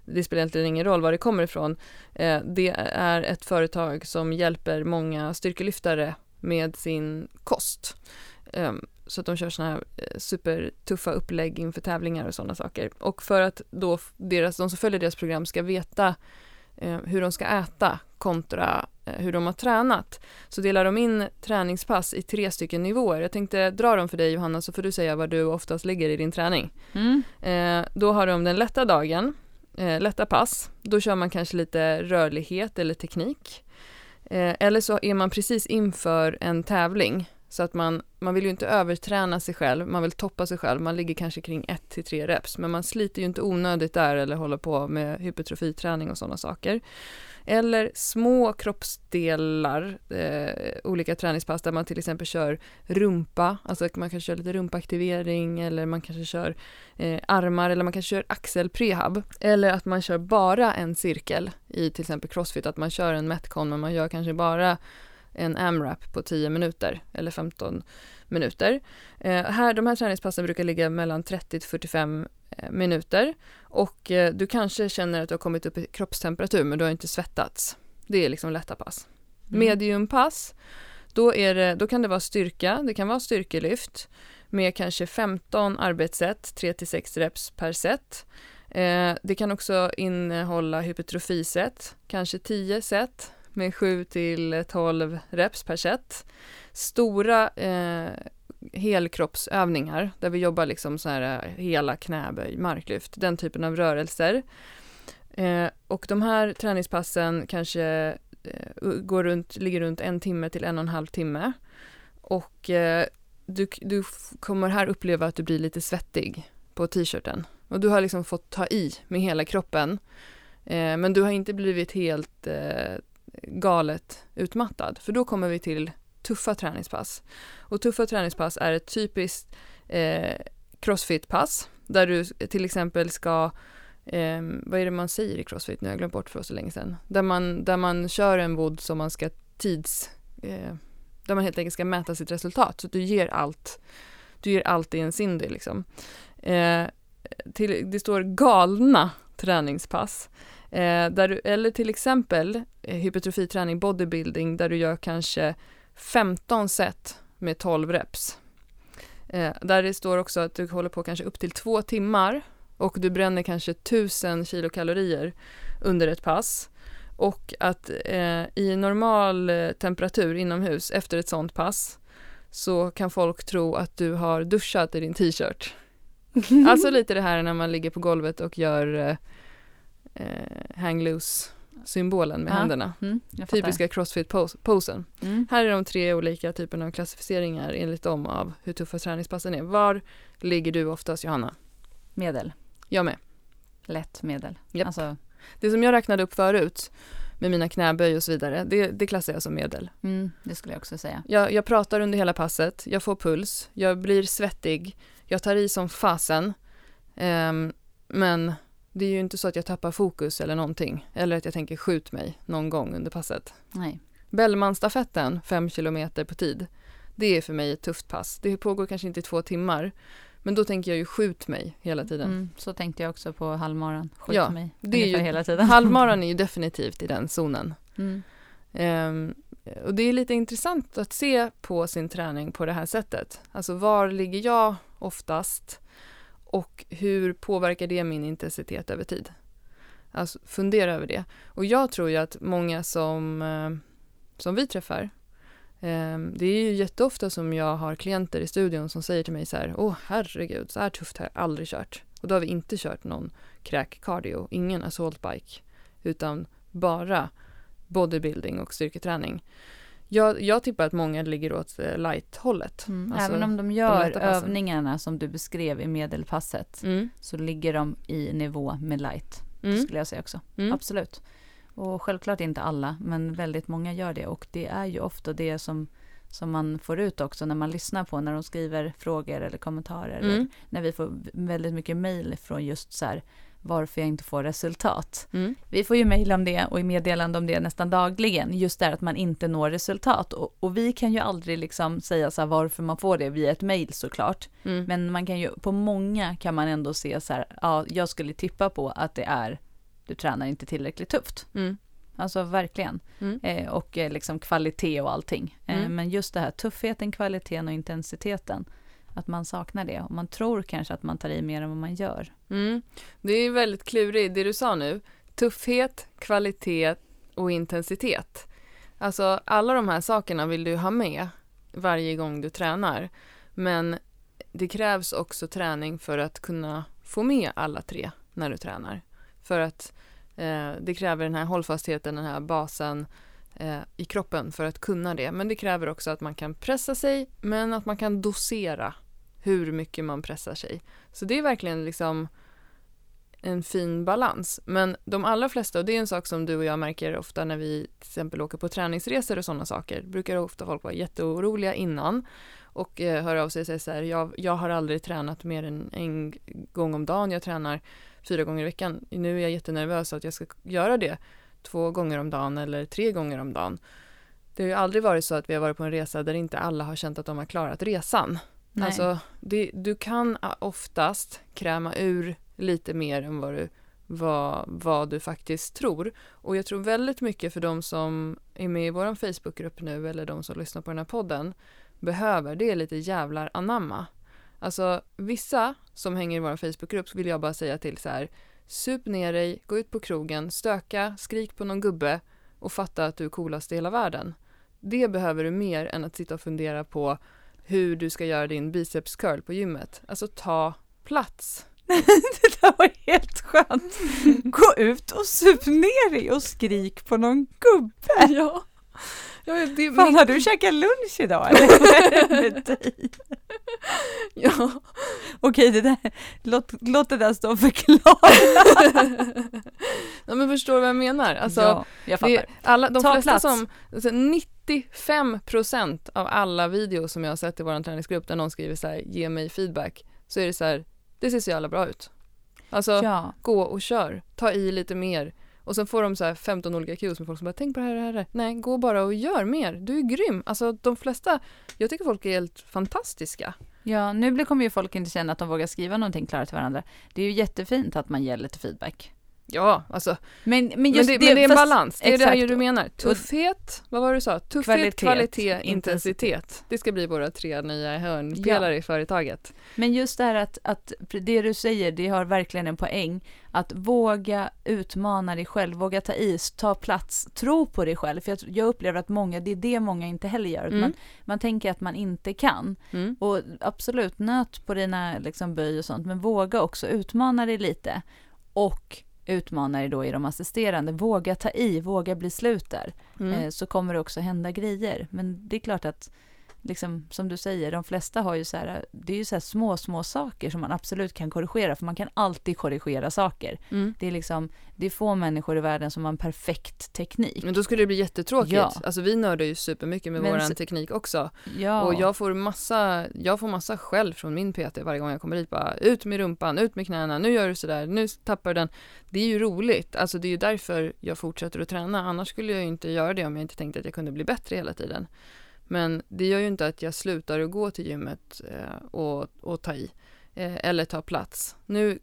Det spelar egentligen ingen roll var det kommer ifrån. Eh, det är ett företag som hjälper många styrkelyftare med sin kost. Ehm, så att de kör såna här eh, supertuffa upplägg inför tävlingar och sådana saker. Och för att då deras, de som följer deras program ska veta eh, hur de ska äta kontra eh, hur de har tränat så delar de in träningspass i tre stycken nivåer. Jag tänkte dra dem för dig Johanna så får du säga var du oftast ligger i din träning. Mm. Eh, då har de den lätta dagen, eh, lätta pass. Då kör man kanske lite rörlighet eller teknik. Eh, eller så är man precis inför en tävling så att man, man vill ju inte överträna sig själv, man vill toppa sig själv, man ligger kanske kring 1 till 3 reps, men man sliter ju inte onödigt där eller håller på med hypertrofiträning och sådana saker. Eller små kroppsdelar, eh, olika träningspass där man till exempel kör rumpa, alltså man kan köra lite rumpaktivering eller man kanske kör eh, armar eller man kanske kör axelprehab. Eller att man kör bara en cirkel i till exempel crossfit, att man kör en metcon men man gör kanske bara en AMRAP på 10 minuter eller 15 minuter. Eh, här, de här träningspassen brukar ligga mellan 30 till 45 eh, minuter och eh, du kanske känner att du har kommit upp i kroppstemperatur men du har inte svettats. Det är liksom lätta pass. Mm. Mediumpass, då, är det, då kan det vara styrka, det kan vara styrkelyft med kanske 15 arbetssätt, 3-6 reps per set. Eh, det kan också innehålla hypertrofiset, kanske 10 set med 7 till 12 reps per set. Stora eh, helkroppsövningar där vi jobbar liksom så här eh, hela knäböj, marklyft, den typen av rörelser. Eh, och de här träningspassen kanske eh, går runt, ligger runt en timme till en och en halv timme. Och eh, du, du kommer här uppleva att du blir lite svettig på t-shirten. Och du har liksom fått ta i med hela kroppen. Eh, men du har inte blivit helt eh, galet utmattad. För då kommer vi till tuffa träningspass. Och tuffa träningspass är ett typiskt eh, crossfit-pass. Där du till exempel ska eh, vad är det man säger i crossfit? Nu har jag glömt bort för så länge sedan. Där man, där man kör en vod som man ska tids... Eh, där man helt enkelt ska mäta sitt resultat. Så du ger allt. Du ger allt i en Cindy liksom. Eh, till, det står galna träningspass. Eh, där du, eller till exempel eh, hypertrofiträning, bodybuilding, där du gör kanske 15 set med 12 reps. Eh, där det står också att du håller på kanske upp till två timmar och du bränner kanske 1000 kilokalorier under ett pass. Och att eh, i normal eh, temperatur inomhus efter ett sånt pass så kan folk tro att du har duschat i din t-shirt. Alltså lite det här när man ligger på golvet och gör eh, hang loose symbolen med Ja, händerna. Mm. Typiska crossfit-posen. Mm. Här är de tre olika typerna av klassificeringar enligt dem av hur tuffa träningspassen är. Var ligger du oftast Johanna? Medel. Jag med. Lätt medel. Japp. Alltså, Det som jag räknade upp förut med mina knäböj och så vidare, det, det klassar jag som medel. mm, det skulle jag också säga. Jag, jag pratar under hela passet, jag får puls, jag blir svettig, jag tar i som fasen. Ehm, men det är ju inte så att jag tappar fokus eller någonting. Eller att jag tänker skjut mig någon gång under passet. Nej. Bellmanstafetten, fem kilometer på tid, det är för mig ett tufft pass. Det pågår kanske inte i två timmar, men då tänker jag ju skjut mig hela tiden. Mm, så tänkte jag också på halvmaran. Skjut Ja, mig. det är ju- hela tiden. Halvmaran är ju definitivt i den zonen. Mm. Ehm, och det är lite intressant att se på sin träning på det här sättet. Alltså var ligger jag oftast och hur påverkar det min intensitet över tid? Alltså fundera över det. Och jag tror ju att många som, eh, som vi träffar eh, det är ju jätteofta som jag har klienter i studion som säger till mig så här, åh herregud, så här tufft har jag aldrig kört. Och då har vi inte kört någon kräk-cardio, ingen assault bike, utan bara bodybuilding och styrketräning. Jag, jag tippar att många ligger åt eh, light-hållet. Mm. Alltså, Även om de gör passen. övningarna som du beskrev i medelpasset Mm, så ligger de i nivå med light, mm, skulle jag säga också. mm, Absolut. Och självklart inte alla, men väldigt många gör det. Och det är ju ofta det som, som man får ut också när man lyssnar på, när de skriver frågor eller kommentarer. Mm. Eller när vi får väldigt mycket mejl från just så här, varför jag inte får resultat. mm, Vi får ju mejl om det och meddelande om det nästan dagligen, just där att man inte når resultat. Och, och vi kan ju aldrig liksom säga så här varför man får det via ett mejl såklart. mm. Men man kan ju, på många kan man ändå se så här, ja, jag skulle tippa på att det är, du tränar inte tillräckligt tufft. Mm. Alltså verkligen. Mm. Eh, och eh, liksom kvalitet och allting. Eh, Mm. Men just det här tuffheten, kvaliteten och intensiteten. Att man saknar det. Och man tror kanske att man tar i mer än vad man gör. Mm. Det är väldigt klurigt, det du sa nu. Tuffhet, kvalitet och intensitet. Alltså alla de här sakerna vill du ha med varje gång du tränar. Men det krävs också träning för att kunna få med alla tre när du tränar. För att eh, det kräver den här hållfastheten, den här basen eh, i kroppen för att kunna det. Men det kräver också att man kan pressa sig, men att man kan dosera hur mycket man pressar sig. Så det är verkligen liksom en fin balans. Men de allra flesta, och det är en sak som du och jag märker ofta när vi till exempel åker på träningsresor och sådana saker, brukar ofta folk vara jätteoroliga innan och eh, höra av sig och säga så här, jag, jag har aldrig tränat mer än en gång om dagen, jag tränar fyra gånger i veckan. Nu är jag jättenervös att jag ska göra det två gånger om dagen eller tre gånger om dagen. Det har ju aldrig varit så att vi har varit på en resa där inte alla har känt att de har klarat resan. Nej. Alltså, det, du kan ah, oftast kräma ur lite mer än vad du, vad, vad du faktiskt tror. Och jag tror väldigt mycket för de som är med i vår Facebookgrupp nu eller de som lyssnar på den här podden behöver, det är lite jävlar anamma. Alltså vissa som hänger i vår Facebookgrupp vill jag bara säga till så här, sup ner dig, gå ut på krogen, stöka, skrik på någon gubbe och fatta att du är coolast i hela världen. Det behöver du mer än att sitta och fundera på hur du ska göra din biceps curl på gymmet. Alltså ta plats. det där var helt skönt. Gå ut och sup ner dig och skrik på någon gubbe. Ja. Ja, det, Fan, har du käkat lunch idag eller? Ja. Okej, det där, låt, låt det där stå förklara. ja, men förstår du vad jag menar? Alltså, ja, jag fattar. det, alla, de Ta flesta plats. som, alltså 95% av alla videos som jag har sett i vår träningsgrupp där någon skriver så här, ge mig feedback, så är det så här, det ser så jävla bra ut. Alltså, Ja, gå och kör, ta i lite mer. Och sen får de så här 15 olika cues med folk som bara tänk på det här, det här, det här. Nej, gå bara och gör mer. Du är grym. Alltså de flesta, jag tycker folk är helt fantastiska. ja, nu kommer ju folk inte känna att de vågar skriva någonting klart till varandra. Det är ju jättefint att man ger lite feedback. Ja, alltså. Men, men Men, just det, men det är en fast- balans. Det är det här du menar. Tuffhet, vad var det du sa? Tuffhet, Kvalitet, kvalitet, intensitet. Det ska bli våra tre nya hörnpelare i företaget. Men just det här att, att det du säger, det har verkligen en poäng. Att våga utmana dig själv, våga ta i, ta plats, tro på dig själv. För jag, jag upplever att många, det är det många inte heller gör. Mm. Man, man tänker att man inte kan. Mm. Och absolut, nöt på dina liksom, böj och sånt, men våga också utmana dig lite. Och utmana dig då i de assisterande. Våga ta i, våga bli slut där. Mm. Eh, så kommer det också hända grejer. Men det är klart att, liksom, som du säger, de flesta har ju så här, det är ju så här små, små saker som man absolut kan korrigera, för man kan alltid korrigera saker. Mm. Det är liksom, det är få människor i världen som har en perfekt teknik. Men då skulle det bli jättetråkigt. Ja. Alltså vi nördar ju supermycket med Men våran så- teknik också. Ja, Och jag får massa, jag får massa skäll från min PT varje gång jag kommer hit. Bara, ut med rumpan, ut med knäna, nu gör du sådär, nu tappar du den. Det är ju roligt, alltså det är ju därför jag fortsätter att träna. Annars skulle jag ju inte göra det om jag inte tänkte att jag kunde bli bättre hela tiden. Men det gör ju inte att jag slutar att gå till gymmet eh, och, och ta i. Eh, eller ta plats. Nu,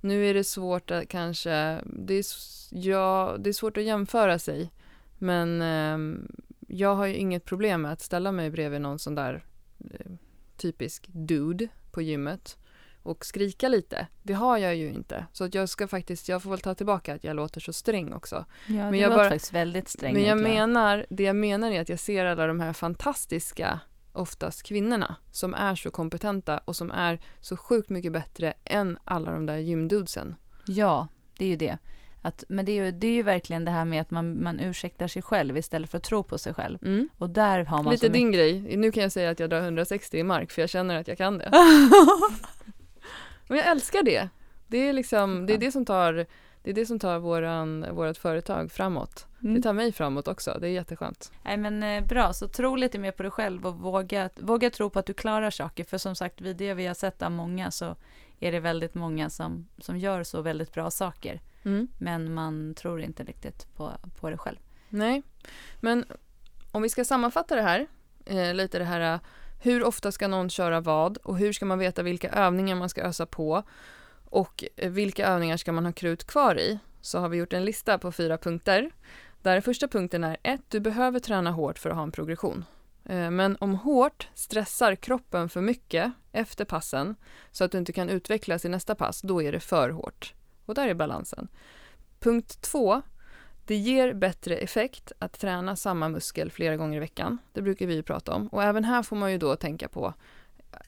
nu är det svårt att kanske, det är, ja, det är svårt att jämföra sig. Men ehm, jag har ju inget problem med att ställa mig bredvid någon sån där eh, typisk dude på gymmet och skrika lite. Det har jag ju inte. Så att jag ska faktiskt, jag får väl ta tillbaka att jag låter så sträng också. Ja, Men jag bara- faktiskt väldigt sträng Men jag egentligen. menar, det jag menar är att jag ser alla de här fantastiska, oftast kvinnorna, som är så kompetenta och som är så sjukt mycket bättre än alla de där gymdudesen. Ja, det är ju det. Att, men det är, ju, det är ju verkligen det här med att man, man ursäktar sig själv istället för att tro på sig själv. Mm. Och där har man Lite din grej. Nu kan jag säga att jag drar 160 i mark för jag känner att jag kan det. Men jag älskar det. Det är liksom, det är det som tar, det är det som tar våran, vårat företag framåt. Det Mm. tar mig framåt också. Det är jätteskönt. Nej men eh, bra, så tro lite mer på dig själv och våga, våga tro på att du klarar saker. För som sagt, vid det vi har sett av många så är det väldigt många som, som gör så väldigt bra saker. Mm. Men man tror inte riktigt på, på det själv. Nej, men om vi ska sammanfatta det här, eh, lite det här hur ofta ska någon köra vad och hur ska man veta vilka övningar man ska ösa på och eh, vilka övningar ska man ha krut kvar i så har vi gjort en lista på fyra punkter. Där första punkten är 1. du behöver träna hårt för att ha en progression. Eh, men om hårt stressar kroppen för mycket efter passen så att du inte kan utvecklas i nästa pass, då är det för hårt. Och där är balansen. Punkt 2 det ger bättre effekt att träna samma muskel flera gånger i veckan. Det brukar vi ju prata om. Och även här får man ju då tänka på,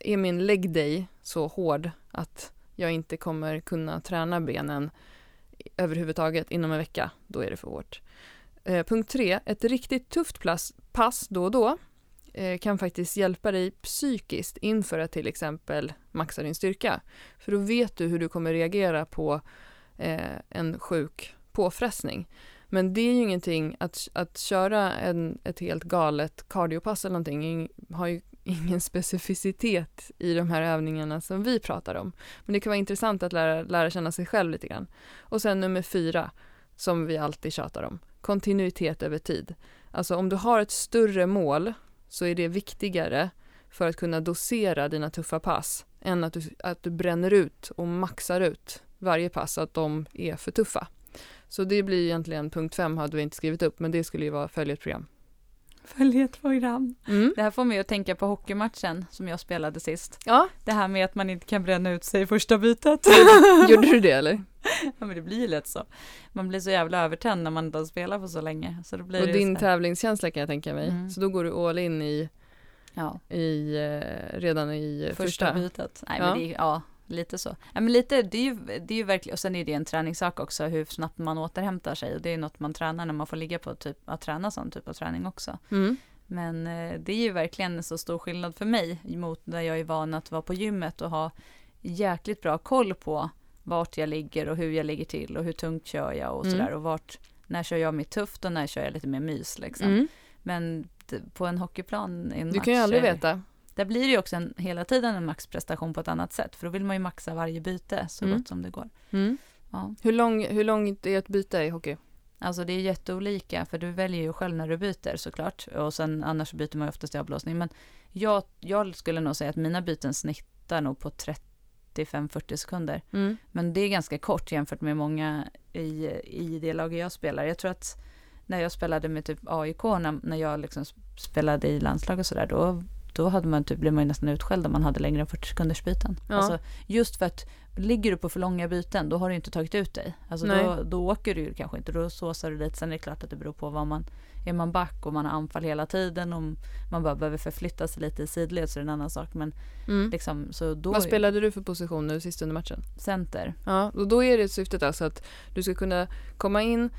är min leg day så hård att jag inte kommer kunna träna benen överhuvudtaget inom en vecka, då är det för hårt. Eh, punkt tre, ett riktigt tufft pass, pass då och då eh, kan faktiskt hjälpa dig psykiskt inför att till exempel maxa din styrka. För då vet du hur du kommer reagera på eh, en sjuk påfrestning. Men det är ju ingenting, att, att köra en, ett helt galet cardiopass eller någonting har ju ingen specificitet i de här övningarna som vi pratar om. Men det kan vara intressant att lära, lära känna sig själv lite grann. Och sen nummer fyra, som vi alltid tjatar om, kontinuitet över tid. Alltså om du har ett större mål så är det viktigare för att kunna dosera dina tuffa pass än att du, att du bränner ut och maxar ut varje pass så att de är för tuffa. Så det blir egentligen punkt fem hade vi inte skrivit upp men det skulle ju vara följa ett program. Följ ett program. Mm. Det här får mig att tänka på hockeymatchen som jag spelade sist. Ja, Det här med att man inte kan bränna ut sig i första bytet. gjorde du det eller? ja men det blir ju lätt så. Man blir så jävla övertänd när man inte har spelat på så länge. Så då blir Och det din tävlingskänsla kan jag tänka mig. Mm. Så då går du all in i, ja, i eh, redan i första, första. bytet. Nej Ja. men det ja, lite så. Ja, men lite, det är ju, det är ju verkligen, och sen är det en träningssak också hur snabbt man återhämtar sig. Och det är något man tränar när man får ligga på typ, att träna sån typ av träning också. Mm. Men eh, det är ju verkligen en så stor skillnad för mig mot när jag är van att vara på gymmet och ha jäkligt bra koll på vart jag ligger och hur jag ligger till och hur tungt kör jag och Mm. sådär och vart, när kör jag mitt tufft och när kör jag lite mer mys liksom. Mm. Men på en hockeyplan i en Du match kan ju aldrig veta. Där blir det ju också en, hela tiden en maxprestation på ett annat sätt för då vill man ju maxa varje byte så Mm. gott som det går. Mm. Ja. Hur, lång, hur långt är ett byte i hockey? Alltså det är jätteolika för du väljer ju själv när du byter såklart och sen annars byter man ju oftast i avblåsning men jag, jag skulle nog säga att mina byten snittar nog på 35-40 sekunder Mm. men det är ganska kort jämfört med många i, i det laget jag spelar. Jag tror att när jag spelade med typ AIK, när, när jag liksom spelade i landslag och sådär, då, då hade man typ, blev man ju nästan utskälld om man hade längre än 40 sekunders byten. Ja. Alltså, just för att ligger du på för långa byten, då har du inte tagit ut dig. Alltså Nej. då, då åker du ju kanske inte, då såsar du lite. Sen är det klart att det beror på vad man, är man back och man har anfall hela tiden och man bara behöver förflytta sig lite i sidled så är det en annan sak. Men Mm. liksom, så då Vad spelade du för position nu sist under matchen? center. Ja, och då är det syftet alltså att du ska kunna komma in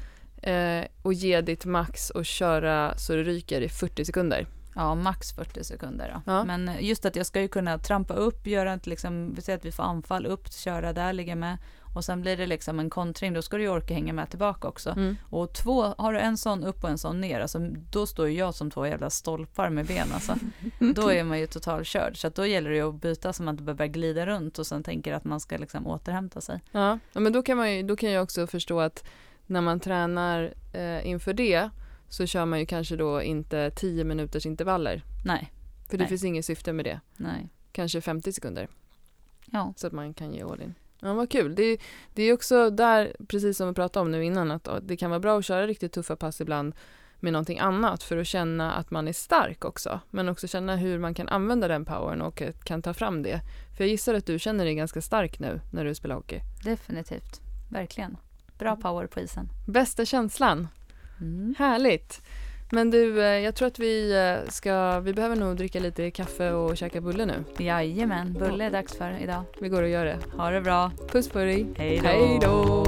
eh, och ge ditt max och köra så det ryker i 40 sekunder. Ja, max 40 sekunder då. Ja. Men just att jag ska ju kunna trampa upp, göra ett liksom, vi säger att vi får anfall upp, köra där, ligga med. Och sen blir det liksom en kontring, då ska du ju orka hänga med tillbaka också. Mm. Och två, har du en sån upp och en sån ner, alltså, då står ju jag som två jävla stolpar med ben alltså. Då är man ju totalkörd. Så då gäller det ju att byta så man inte behöver glida runt och sen tänker att man ska liksom återhämta sig. Ja, ja, men då kan, man ju, då kan jag också förstå att när man tränar eh, inför det så kör man ju kanske då inte 10 minuters intervaller. Nej, För det Nej. finns inget syfte med det. nej. Kanske 50 sekunder Ja, så att man kan ge all in. Ja, vad kul. Det, det är också där, precis som vi pratade om nu innan, att det kan vara bra att köra riktigt tuffa pass ibland. med någonting annat för att känna att man är stark också. Men också känna hur man kan använda den powern och kan ta fram det. För jag gissar att du känner dig ganska stark nu när du spelar hockey. Definitivt, verkligen. Bra power på isen. Bästa känslan. Mm. Härligt. Men du, eh, jag tror att vi eh, ska, vi behöver nog dricka lite kaffe och käka bulle nu. Jajamän, bulle är dags för idag. Vi går och gör det. Ha det bra. Puss på dig. Hej då. Hej då.